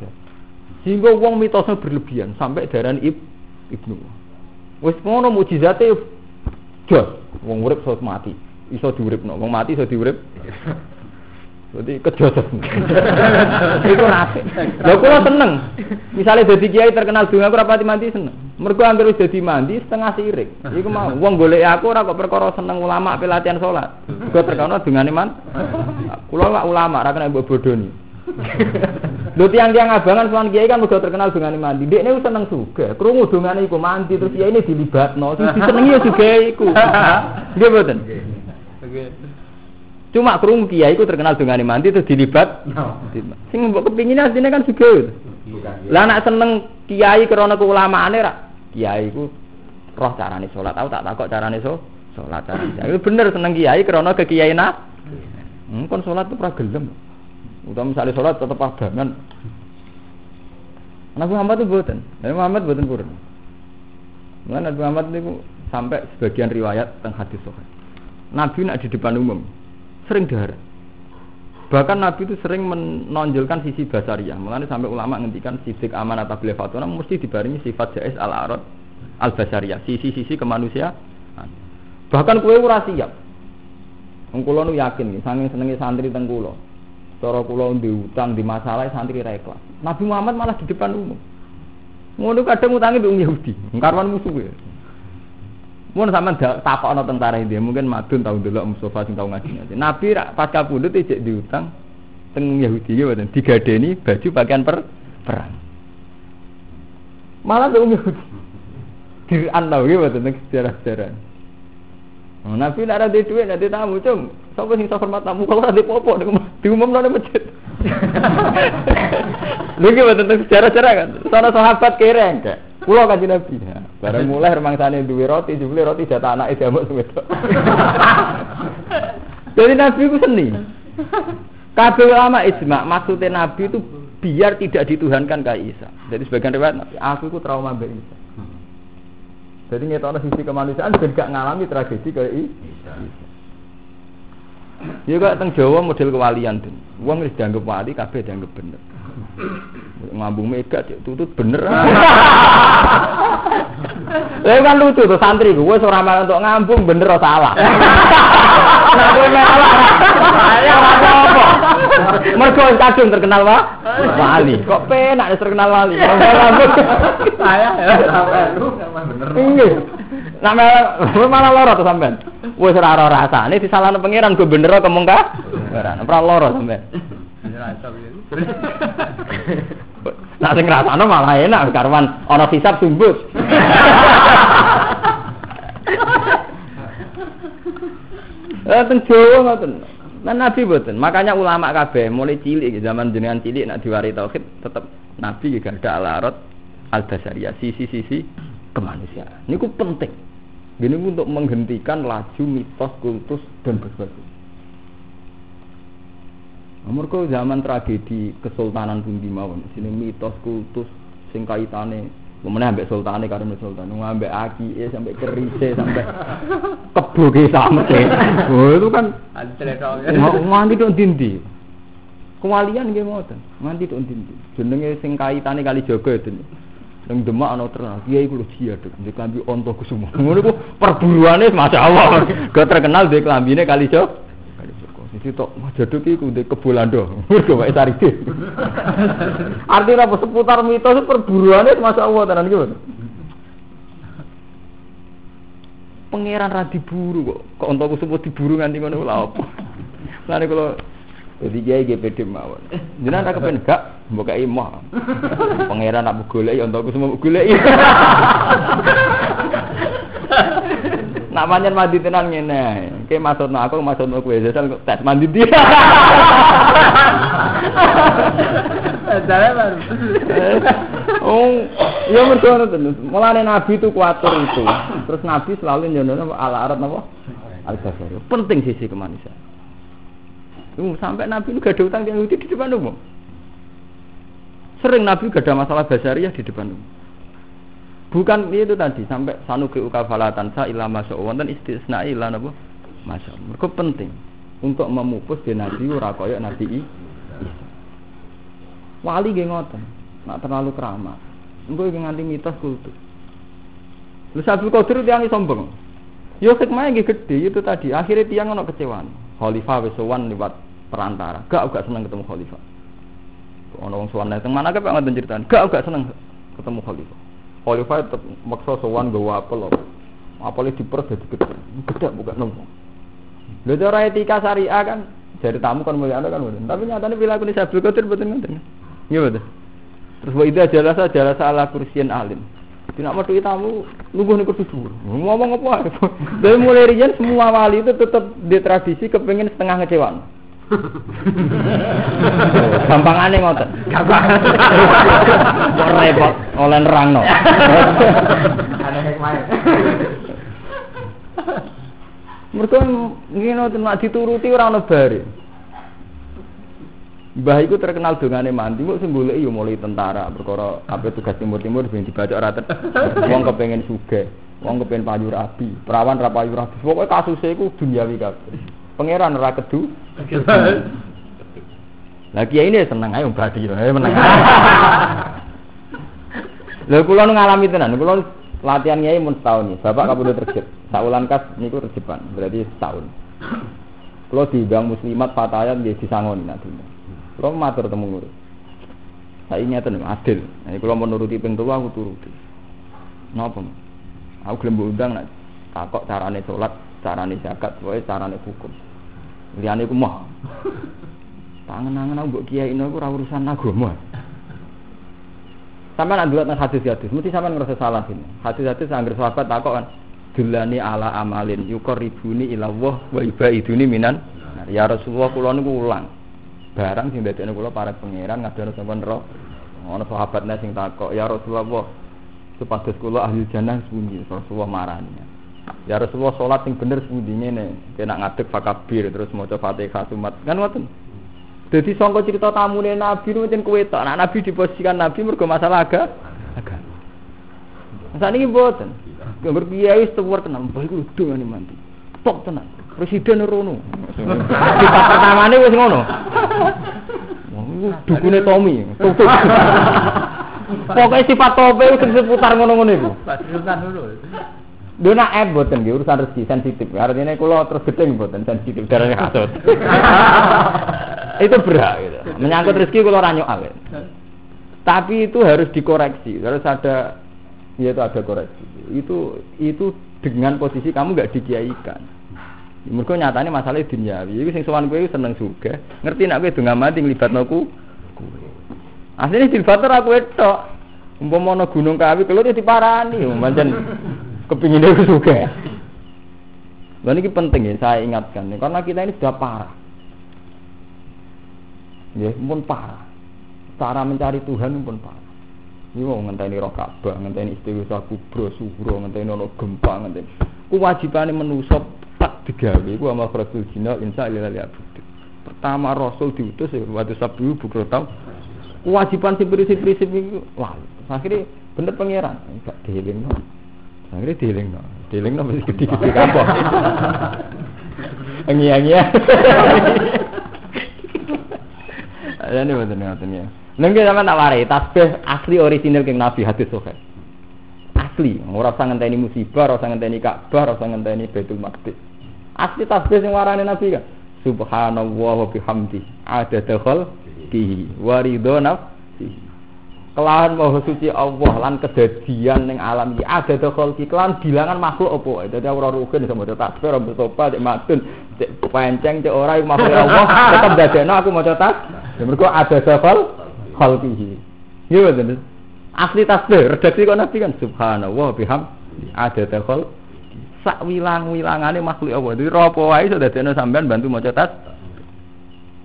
Sehingga wong mitosnya berlebihan sampai daran ib ibnu. Wis ngono mukjizate jos. Wong urip iso mati. Iso diuripno. Wong mati iso diurip. Jadi kejosos. Itu nabi. Lha kula seneng. Misalnya dadi kiai terkenal donga aku rapati mandi seneng. Mergo anggere wis dadi mandi setengah sirik. Iku mau wong golek aku ora kok perkara seneng ulama ape latihan salat. Mergo terkenal dongane man. Kula lak ulama ora kena mbok bodoni. Lho tiang-tiang abangan sowan kiai kan udah terkenal dongane mandi. Dekne wis seneng juga. Krungu dongane iku mandi terus kiai ini dilibatno. Sing disenengi ya juga iku. Nggih mboten? Cuma krungu kiai iku terkenal dengan mandi terus dilibat. Sing mbok kepingin asline kan juga. Lah nak seneng kiai krana keulamaane ra. Kiai iku roh carane salat. Aku tak takok carane so salat. Iku bener seneng kiai krana kekiaian. Hmm, kon salat tuh ora gelem. Utama misalnya salat tetep abangan. Nabi Muhammad itu buatan. Nabi Muhammad buatan purun. Mulai Nabi Muhammad itu sampai sebagian riwayat tentang hadis sahih. Nabi nak di depan umum sering dahar. Bahkan Nabi itu sering menonjolkan sisi basariah. Mulanya sampai ulama ngendikan sidik amanat tabligh fatwa mesti dibarengi sifat jais al arad al basariah, sisi-sisi kemanusiaan. Bahkan kue ora siap. Wong kula nu yakin nih, saking senenge santri teng. Cara kula di utang di masalah santri ra ikhlas. Nabi Muhammad malah di depan umum. Ngono kadang utangi mbek Yahudi, karwan musuh ya. Mun sampean takokno tentara dia, mungkin madun tau ndelok Mustafa sing tau ngaji. Nabi rak pas kapundhut ijek diutang teng Yahudi ya mboten digadeni baju pakaian per perang. Malah teng Yahudi. Diran tau ya mboten teng sejarah-sejarah. Oh, Nabi ora duwe dhuwit nek tamu, cung. Sapa sing iso hormat tamu kalau ora popo diumumno nang masjid. Lha iki mboten teng sejarah-sejarah kan. Sono sahabat kere enggak. Kulo kanjeng Nabi. Bareng mulai remangsane duwe roti, jebule roti jatah anake jamak wedok. Jadi Nabi itu seni. Kabeh ulama ijma, maksudnya Nabi itu biar tidak dituhankan kayak Isa. Jadi sebagian riwayat aku itu trauma mbek Isa. Jadi ngetokno sisi kemanusiaan ben gak ngalami tragedi kayak Isa. Ya kok teng Jawa model kewalian tuh. Wong wis dianggap wali kabeh dianggap bener. Ngambung mega cek tutut bener. Lah kan lucu tuh santri gue ora malah untuk ngambung bener ora salah. Nah kowe malah ya apa? Mergo kadung terkenal wa wali. Kok penak terkenal wali. Saya ya bener. Nggih. Nah malah lara tuh sampean. Wis ora ora rasane disalahno pangeran gue bener kok mengka. Ora ora lara sampean. Nah sing ngrasakno malah enak karwan ana hisab sumbut. Eh teng Jawa ngoten. Lan Nabi boten. Makanya ulama kabeh mulai cilik zaman jenengan cilik nak diwari tauhid tetep Nabi juga ada alarat al-basariyah sisi-sisi kemanusiaan. Niku penting. Gini untuk menghentikan laju mitos, kultus dan berbagai. Mereka zaman tragedi kesultanan pun di mawon. Sini mitos, kultus, sing kaitane Kemudian ambek sultane karo sultan, ngambek aki sampai kerise sampai keboge sampai. Oh itu kan nganti tok dindi. Kewalian nggih ngoten. Nganti tok dindi. Jenenge sing kaitane kali jaga itu. Nang Demak ana terkenal, kiai kulo jihad, ndek klambi onto kusuma. Ngono ku perburuane masyaallah. Gak terkenal ndek klambine kali jaga. Jadi tok jaduk iku ndek kebolando. Mergo wae saride. Artinya apa seputar mitos perburuannya masya Allah tenan gitu. Pangeran ra diburu kok. Kok untuk sebut diburu nganti ngono lha apa. Lane kalau jadi kiai GPD mawon. Jenengan ra kepen gak mbok kei moh. Pangeran nak golek ya untuk semua golek. Nak pancen mandi tenan ngene. Ki maksudno aku maksudno kowe jajal tes mandi dia. baru. Oh, ya mergo ngono Mulane Nabi itu kuatur itu. Terus Nabi selalu nyono ala arat napa? Al basari. Penting sisi kemanusiaan. Sampai Nabi itu gak ada utang yang di depan umum. Sering Nabi gak ada masalah basariah di depan umum. Bukan itu tadi sampai sanuki ukafalatan sa ilama wonten istisna ila napa? Masya Mereka penting untuk memupus di Nabi ora kaya Nabi. Wali nggih ngoten, nak terlalu keramat. Engko iki nganti mitos kultus. Lu Abdul Qadir tiang sombong. Yo hikmahnya nggih gede itu tadi. Akhirnya tiang ono kecewaan. Khalifah wis liwat perantara. Gak gak seneng ketemu khalifah. Ono wong sowan teng mana kok ngoten ceritaan. Gak gak seneng ketemu khalifah. Khalifah tetep maksa sowan gawa apel. Apel diperes dadi gede. Gede bukan nembong. Lha cara etika syariah kan dari tamu kan mulia kan mboten. Tapi nyatane perilaku Abdul Qadir mboten ngoten. Iya betul. Terus wa idza jalasa jalasa ala kursiyin alim. Tidak mau tamu nunggu nih kursi dhuwur. Ngomong apa? Dari mulai rian semua wali itu tetap di tradisi kepengen setengah ngecewan. Gampang aneh ngoten. Gampang. Kok repot oleh nerangno. Aneh hikmah. Mereka ngene nek dituruti ora ono bare. Mbah iku terkenal dongane mandi, kok sing goleki yo mulai tentara, perkara apa tugas timur-timur sing dibaca ora Wong kepengin sugih, wong kepengin payu rabi, perawan ra payu rabi. Pokoke kasuse iku duniawi kabeh. Pangeran ora kedu. Lah kiai ini seneng ae badi ae meneng. Lha kula ngalami tenan, kula latihan kiai mun setahun nih. Bapak kabudut terjep. Saulan kas niku terjepan, berarti setahun. Kula diundang muslimat fatayat nggih disangoni nanti. Kalau matur temu murid. Saya ingat nih adil. Nah, kalau menuruti pintu aku turuti. Napa? Aku gelem undang nak takok carane salat, carane zakat, wae carane hukum. Liyane ku mah. Tangan-tangan aku mbok kiai aku ora urusan agama. Sampai nak dilihat hadis-hadis, mesti sampai ngerasa salah ini. Hadis-hadis anggar sahabat takok kan, dulani ala amalin yukor ribuni ilawah wa ibaiduni minan. Ya Rasulullah kula niku ulang. Barang sing dadekne kula para pangeran ngadono sampean ro. Ono sahabatnya sing takok, ya Rasulullah supados kula ahli jannah sunyi Rasulullah marani. Ya Rasulullah sholat yang bener sepundi ngene, kena ngadeg fakabir terus maca Fatihah sumat. Kan ngoten. Jadi sangka cerita tamune Nabi itu macam kue tak. Nah, Nabi diposisikan Nabi mergo masalah agama. Agama. Saat ini buatan. Gambar kiai setuwar tenan, baik lu dengan mandi. Tok tenan. Presiden rono. Sifat pertama ini wis ngono. Dukune Tommy. Pokoknya sifat tope itu seputar ngono-ngono itu. Urusan dulu. Dia nak boten nggih urusan rezeki sensitif. Artinya kalau terus gedeng boten sensitif darahnya kasut. itu berat gitu. Menyangkut rezeki kalau ranyo awet. Tapi itu harus dikoreksi, harus ada ya itu ada koreksi. Itu itu dengan posisi kamu nggak dikiaikan. Mereka nyatanya masalah duniawi. Iku sing sowan kowe seneng juga. Ngerti nak kowe donga mati nglibatno ku kowe. Asline dilibatno aku tok. Umpama ana gunung kawi kalau dia diparani, pancen kepingin dia juga. Dan ini penting ya saya ingatkan ya, karena kita ini sudah parah. Ya, pun parah. Cara mencari Tuhan pun parah. Ini mau ngenteni roh Ka'bah, ngenteni istighosah kubro, subro, ngenteni ono gempa, ngenteni. Kewajibannya menusuk tak digawe iku amal rasul jina insya Allah li Pertama Rasul diutus ya waktu sabu bukro tau. Kewajiban si prinsip-prinsip itu wah akhirnya bener pangeran enggak dieling. Akhirnya dieling no. Dieling no mesti gede-gede kampung. Engi-engi. Ya ini betul ngoten ya. Nengke sama tak warai tasbih asli orisinil keng Nabi hadis sahih. Asli, ora usah ngenteni musibah, ora usah ngenteni Ka'bah, ora usah ngenteni Baitul Maqdis. Asli tasbih sing warane Nabi kan. Subhanallah wa bihamdi. Ada dakhal kihi wa ridho nafsihi. Kelahan maha suci Allah lan kedadian ning alam iki ada dakhal ki kelahan bilangan makhluk apa wae. Dadi ora rukun iso maca tasbih, ora bersopa, cek matun, cek penceng, cek ora iku makhluk Allah, tetep dadekno aku maca tas. Ya mergo ada dakhal khalqihi. Iya betul. Asli tasbih redaksi kok Nabi kan subhanallah biham ada dakhal sak wilang-wilangane makhluk Allah. Jadi ropo wae iso dadekno sampean bantu maca tas.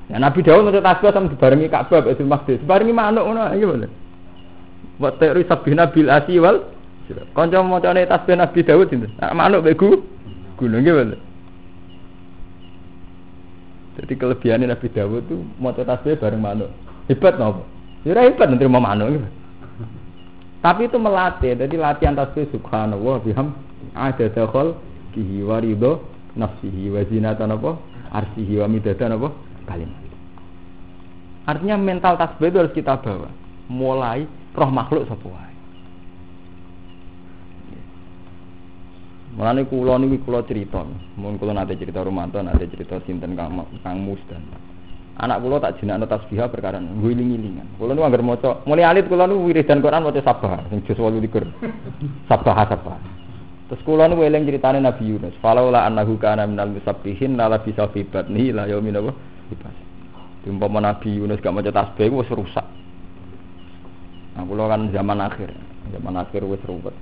Ya Nabi Daud maca tasbih sama dibarengi Ka'bah Baitul Maqdis. Dibarengi manuk ngono iki bener. Wa ta'ri sabihna bil asi wal kanca macane tasbih Nabi Daud sinten? Nah, manuk begu gunung bener. Jadi kelebihannya Nabi Dawud itu mau tasbih bareng manuk. Hebat nopo? Ya hebat nanti mau manuk. Tapi itu melatih, jadi latihan tasbih subhanallah biham ada dakhal kihi warido nafsihi wa zinatan apa arsihi wa midatan apa kalimat. Artinya mental tasbih itu harus kita bawa. Mulai roh makhluk sapa wae. Mulane kula niki kula cerita, mun kula nate cerita Romanto, nate cerita sinten Kang Kang Musdan. Anak kula tak jenakno tasbih perkara ngiling-ngilingan. Kula nu anggere maca, mulai alit kula nu wiridan Quran maca sabah sing juz 28. Sabah sabah. Terus kula nu eling ceritane Nabi Yunus. Falaula annahu kana minal musabbihin la bisa fi batni la yaumin apa? Ibas. Umpama Nabi Yunus gak maca tasbih wis rusak. Nah, kula kan zaman akhir. Zaman akhir wis ruwet.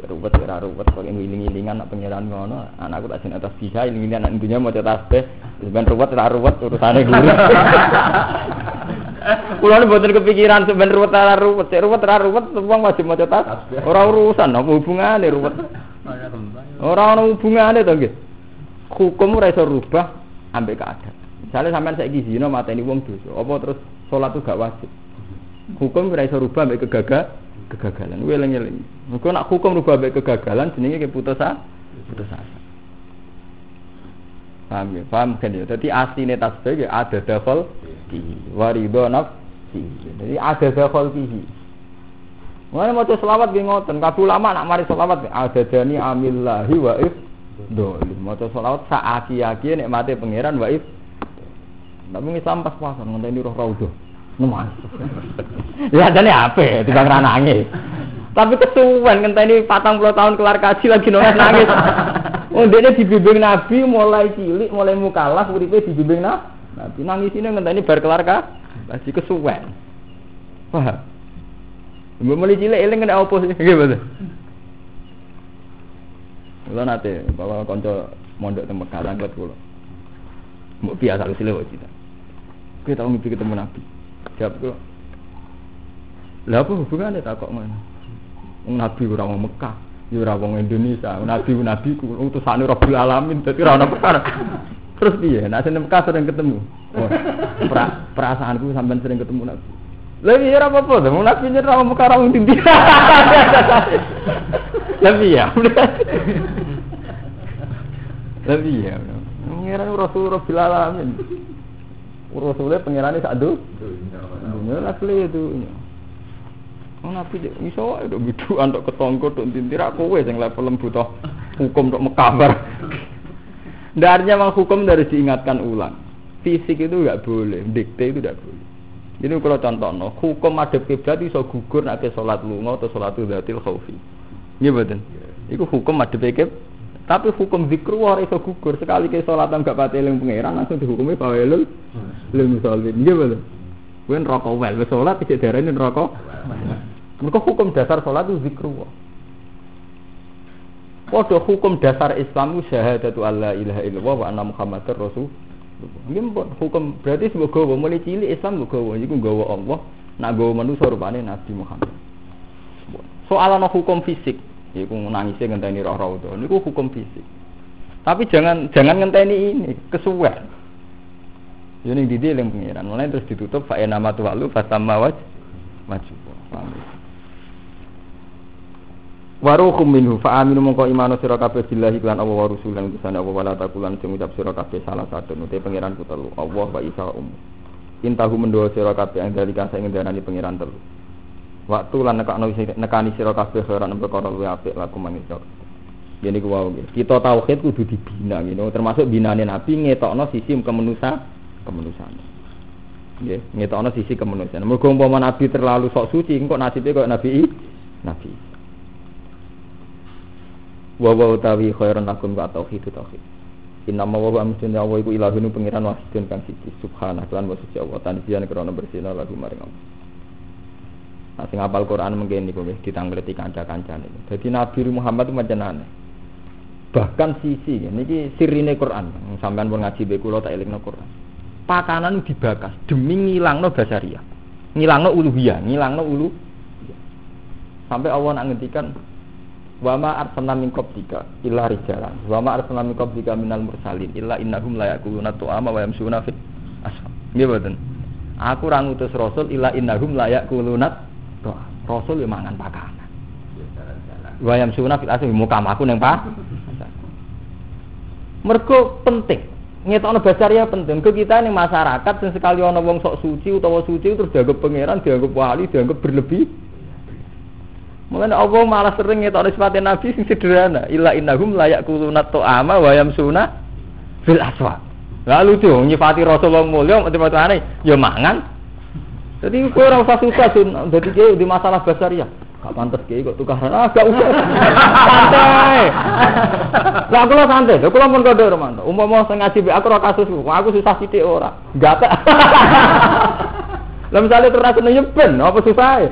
Ya ruwet ya ruwet kok ngiling-ngilingan nak pangeran ngono. Anakku tak jeneng tasbih, iling-ilingan anak dunya maca tasbih. Ben ruwet ora ruwet urusane guru. Kulo ini kepikiran sebenarnya ruwet ora ruwet, cek ruwet ora ruwet, wong wajib maca tasbih. Ora urusan apa hubungane ruwet. Ora ono hubungane to nggih. Hukum ora iso rubah ambek keadaan. Misalnya sampean saiki zina mateni wong dosa, apa terus salat itu gak wajib. Hukum ora iso rubah ambek kegagal kegagalan. Kuwi eling-eling. Nak hukum rubah ambek kegagalan jenenge keputus asa. Putus asa. Paham ya? Paham kan ya? Jadi aslinya tasbih ya ada dakhal kihi. Waridho nafsi. Jadi ada dakhal kihi. Mulane maca selawat nggih ngoten. Kabeh ulama nak mari selawat ada dani amillahi wa if dolim. Maca selawat sak aki-aki nikmate pangeran wa if. Tapi Islam pas puasa ngenteni roh raudhah. Nemas. ya jane apa? Timbang ra nangis. Tapi kesuwen ngenteni 40 tahun kelar kaji lagi nangis nangis. Oh, dia dibimbing Nabi mulai cilik, mulai mukalaf, uripe dibimbing Nabi. Nangis ini ngenteni bar kelar ka, masih kesuwen. Paham? Mbok mulai cilik eling kena opo sih? Nggih betul. Kula nate bawa kanca mondok teng Mekah kula. Mbok biasa lu sile cita. Kita tahu mimpi ketemu Nabi. Jawab kula. Lah apa hubungannya tak kok? Wong Nabi ora wong Mekah, ya ora wong Indonesia. Nabi nabi ku utusane Rabbul Alamin, dadi ora ono perkara. Terus piye? Nek sing Mekah sering ketemu. Oh, pra, perasaanku sampean sering ketemu Nabi. Lah iya ora apa-apa, wong Nabi nyer ora Mekah ora ndi. Lah iya. Lah iya. Pangeran Rasul Rabbil Alamin. Rasulnya sak do. Dunia lah itu. Oh, nabi dek iso wae nduk biduan tok ketongko tok tintir aku kowe sing level butuh hukum tok mekabar. Darnya memang hukum dari diingatkan ulang. Fisik itu enggak boleh, dikte itu enggak boleh. Ini kalau contoh no, hukum madhab kiblat iso gugur nek salat lunga atau salat dzatil khaufi. Nggih mboten? Iku hukum madhab kiblat. Tapi hukum zikru ora iso gugur sekali ke salat enggak pati eling pangeran langsung dihukumi bawelul lil musallin. Nggih mboten? Kuwi neraka wel, wis salat isih darane neraka. Mereka hukum dasar sholat itu zikrullah. Waduh hukum dasar Islam itu syahadatu alla ilaha illallah wa anna muhammadar rasul. Ini hukum berarti gawa mulai cilik Islam gue gawa itu gawa Allah. Nak gawa manusia rupanya Nabi Muhammad. Soal no hukum fisik, iku nangisnya ngenteni itu. Ini hukum fisik. Tapi jangan jangan ngenteni ini kesuwen. Ini di dia yang pengiran. Mulai terus ditutup fa nama tuwalu fatamma waj maju. Paham Waruhum minhu fa aminu mongko imanu sira kabeh billahi lan Allah wa rusulan utusane Allah wala takulan sing ngucap sira kabeh salah satu nute pangeran ku telu Allah wa Isa um. Intahu mendoa sira kabeh yang dari kasa ing darani pangeran telu. Waktu lan nekakno nekani sira kabeh ora nembe perkara luwe apik laku mangisor. Jadi ku wau Kita tauhid kudu dibina gitu. Termasuk binane Nabi ngetokno sisi kemanusa kemanusiaan. Nggih, ngetokno sisi kemanusiaan. Mergo umpama Nabi terlalu sok suci, kok nasibnya kok Nabi Nabi wa wa utawi khairan lakum ka tauhid tauhid Inna ma wa amsun ya wa iku ilahun pengiran wahidun kang siji subhanallah lan wa suci Allah tanjian krana bersihna lagu maring Allah Nah, sing apal Quran mungkin niku nggih ditanggleti kanca-kancane. Dadi Nabi Muhammad itu macam Bahkan sisi niki sirine Quran. Sampeyan pun ngaji be kula tak elingno Quran. Pakanan dibakas demi ngilangno basaria. Ngilangno uluhiyah, ngilangno ulu. Sampai Allah nak ngendikan Wa ma arsalna min qablika illa rijalan. Wa ma arsalna min qablika minal mursalin illa innahum la yakuluna tu'ama wa yamsuna fit ashab. Nggih mboten. Aku ora ngutus rasul illa innahum la yakuluna tu'ama. Rasul yo mangan pakanan. Wa yamsuna fit ashab muka aku ning pak. Mergo penting. Ngetokno basaria penting. Ke kita ning masyarakat sing sekali ana wong sok suci utawa suci terus dianggap pangeran, dianggap wali, dianggap berlebih Mulane Allah malah sering ngetokno sifat Nabi sing sederhana. Illa innahum layak kuluna ta'ama wa yamsuna fil aswa. Lalu tuh nyifati Rasulullah mulya mati-matane ya mangan. Jadi kowe ora usah susah sun. Dadi kiai di masalah besar ya. Gak pantas kiai kok tukaran. Ah gak usah. santai. Lah kula santai. Lha kula mun kodho Romanto. Umpama sing ngaji aku ora kasus aku susah sithik ora. Gatek. Lah misale terus nyeben apa susah?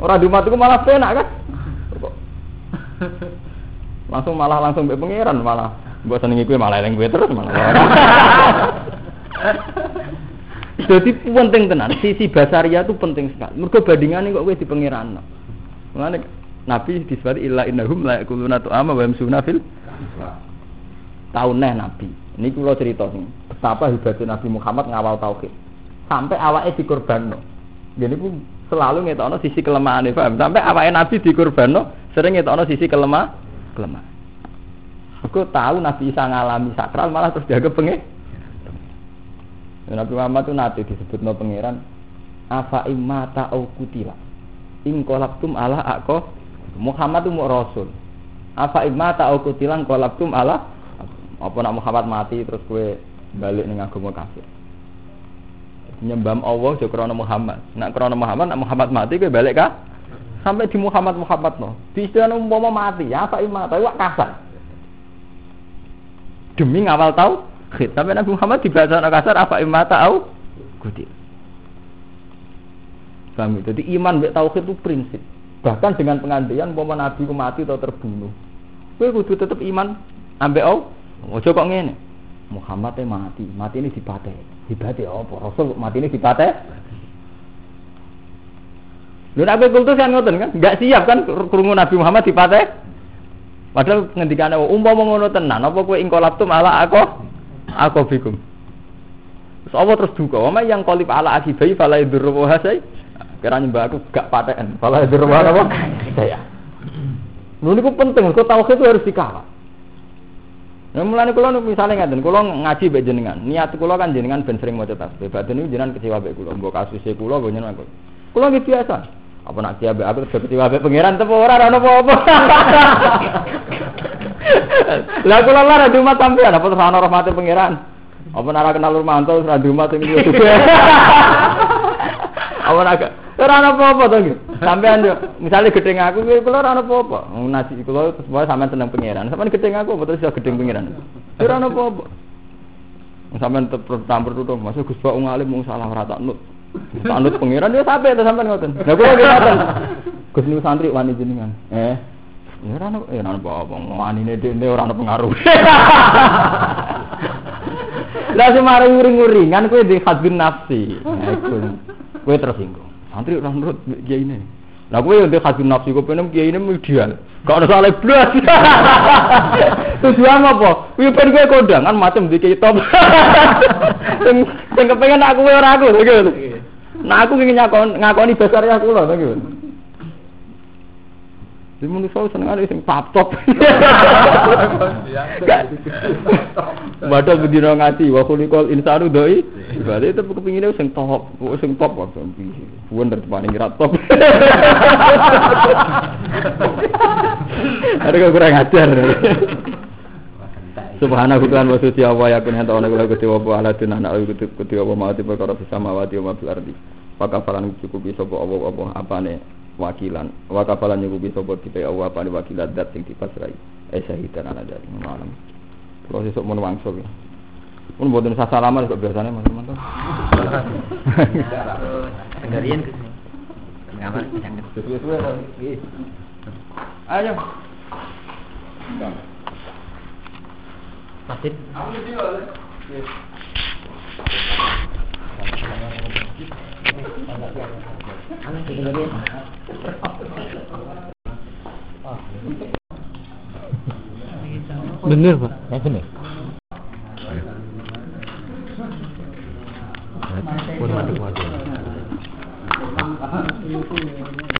Ora di matiku malah penak kan? langsung malah langsung be pangeran malah buat senengi kue malah yang gue terus malah jadi penting tenan sisi basaria itu penting sekali. Mereka bandingan kok gue di pangeran mana nabi disebut illa innahum la yakuluna tu'ama wa yamsuna fil tahun neh nabi. Ini kalau cerita nih betapa hebatnya nabi Muhammad ngawal tauhid. Sampai awalnya dikorban jadi pun selalu ngetokno sisi kelemahan paham? Sampai awalnya nabi dikorban sering ngetokno sisi kelemah kelemah aku tahu Nabi Isa ngalami sakral malah terus dianggap pengek Nabi Muhammad itu nanti disebut no pangeran afa imata au kutila ing kolabtum ala ako Muhammad itu mau rasul. Afa imata au kutila kolabtum ala apa nak Muhammad mati terus kue balik ning agama kafir? Nyembam Allah jo krana Muhammad. Nak krana Muhammad nak Muhammad mati kue balik kah sampai di Muhammad Muhammad no. Di istilah umpama mati ya apa imam tapi wak kasar. Demi ngawal tahu khid. Tapi Nabi Muhammad dibaca kasar apa imata au. Paham ya? Jadi iman mbek tauhid itu prinsip. Bahkan dengan pengantian umpama Nabi ku mati atau terbunuh. Kowe kudu tetep iman ambek au. Ojo kok ngene. Muhammad e mati, mati ini dipate. Dipate apa? Rasul mati ini dipate. Lho nek kowe kultus kan ngoten kan? Enggak siap kan krungu Nabi Muhammad dipate. Padahal ngendikane umpama ngono tenan, apa kowe ingkolap tu malah aku aku bikum. Apa terus duka? Wama yang kolip ala akibai fala yadurru wa hasai. Kira nyembah aku gak paten. Fala yadurru wa apa? Saya. Lho niku penting, kok tauhid itu harus dikawal. Nah, mulane kula misalnya ngaten, kula ngaji mbek jenengan. Niat kula kan jenengan ben sering maca tasbih. Badan niku jenengan kecewa mbek kula. Mbok kasuse kula mbok jenengan kula. Kula nggih biasa. Apa nak kiai aku terus kecewa mbek pangeran tepo ora ana apa-apa. Lah kula lara di umat sampean apa ana rahmate pangeran. Apa nara kenal Nurmanto terus ra di umat sing juga. Apa nak ora ana apa-apa to nggih. Sampean yo misale gedeng aku kuwi kula ora ana apa-apa. Nasi kula terus wae sampean seneng pangeran. Sampean gedeng aku apa terus gedeng pangeran. Ora ana apa-apa. Sampean tetep tampur tutuk masuk Gus Pak ngalim mung salah ora tak nut. Tak nut pangeran yo sampe to sampean ngoten. Lah kula nggih ngoten. Gus niku santri wani jenengan. Eh. Ya ora ana ya ora ana apa-apa. Wanine dene ora ana pengaruh. Lah sing mari nguring-nguringan kuwi di hadbin nafsi. Nah, iku. Kowe tersinggung. Santri ora nurut kiai ini. Lah kowe yo ndek hadin nafsi kowe penem kiai ini ideal. Gak ada salah blas. Tujuan apa? Kuwi ben kowe kondangan macam di kiai top. Sing sing kepengen aku ora aku gitu. Nah aku ingin ngakon ngakoni besar ya aku lho gitu. Di manusia seneng ada sing top. Padahal bedino ngati wa khuliqal insanu doi. Berarti itu kepinginnya sing top, sing top kok sampai. Bukan dari paling rat. Ada kurang ajar. Subhanahu Tuhan wa suci Allah ya kun hanta ona kula gusti wa ala tun ana kutu kutu wa ma ti perkara bisa mawati wa fil ardi. Maka falan cukupi sapa apa apa apane wakilan. Wa kafalan nyukupi sapa kita Allah apane wakilan dat sing dipasrai. Eh syahidan ala dari malam. Kalau sesuk mun wangsul ya. Mun boten sasalaman kok biasanya mas-mas. Kendarian ke. Ngamal jangan. Ayo. Masjid. Bener pak? Ya bener. Waduh, waduh, waduh.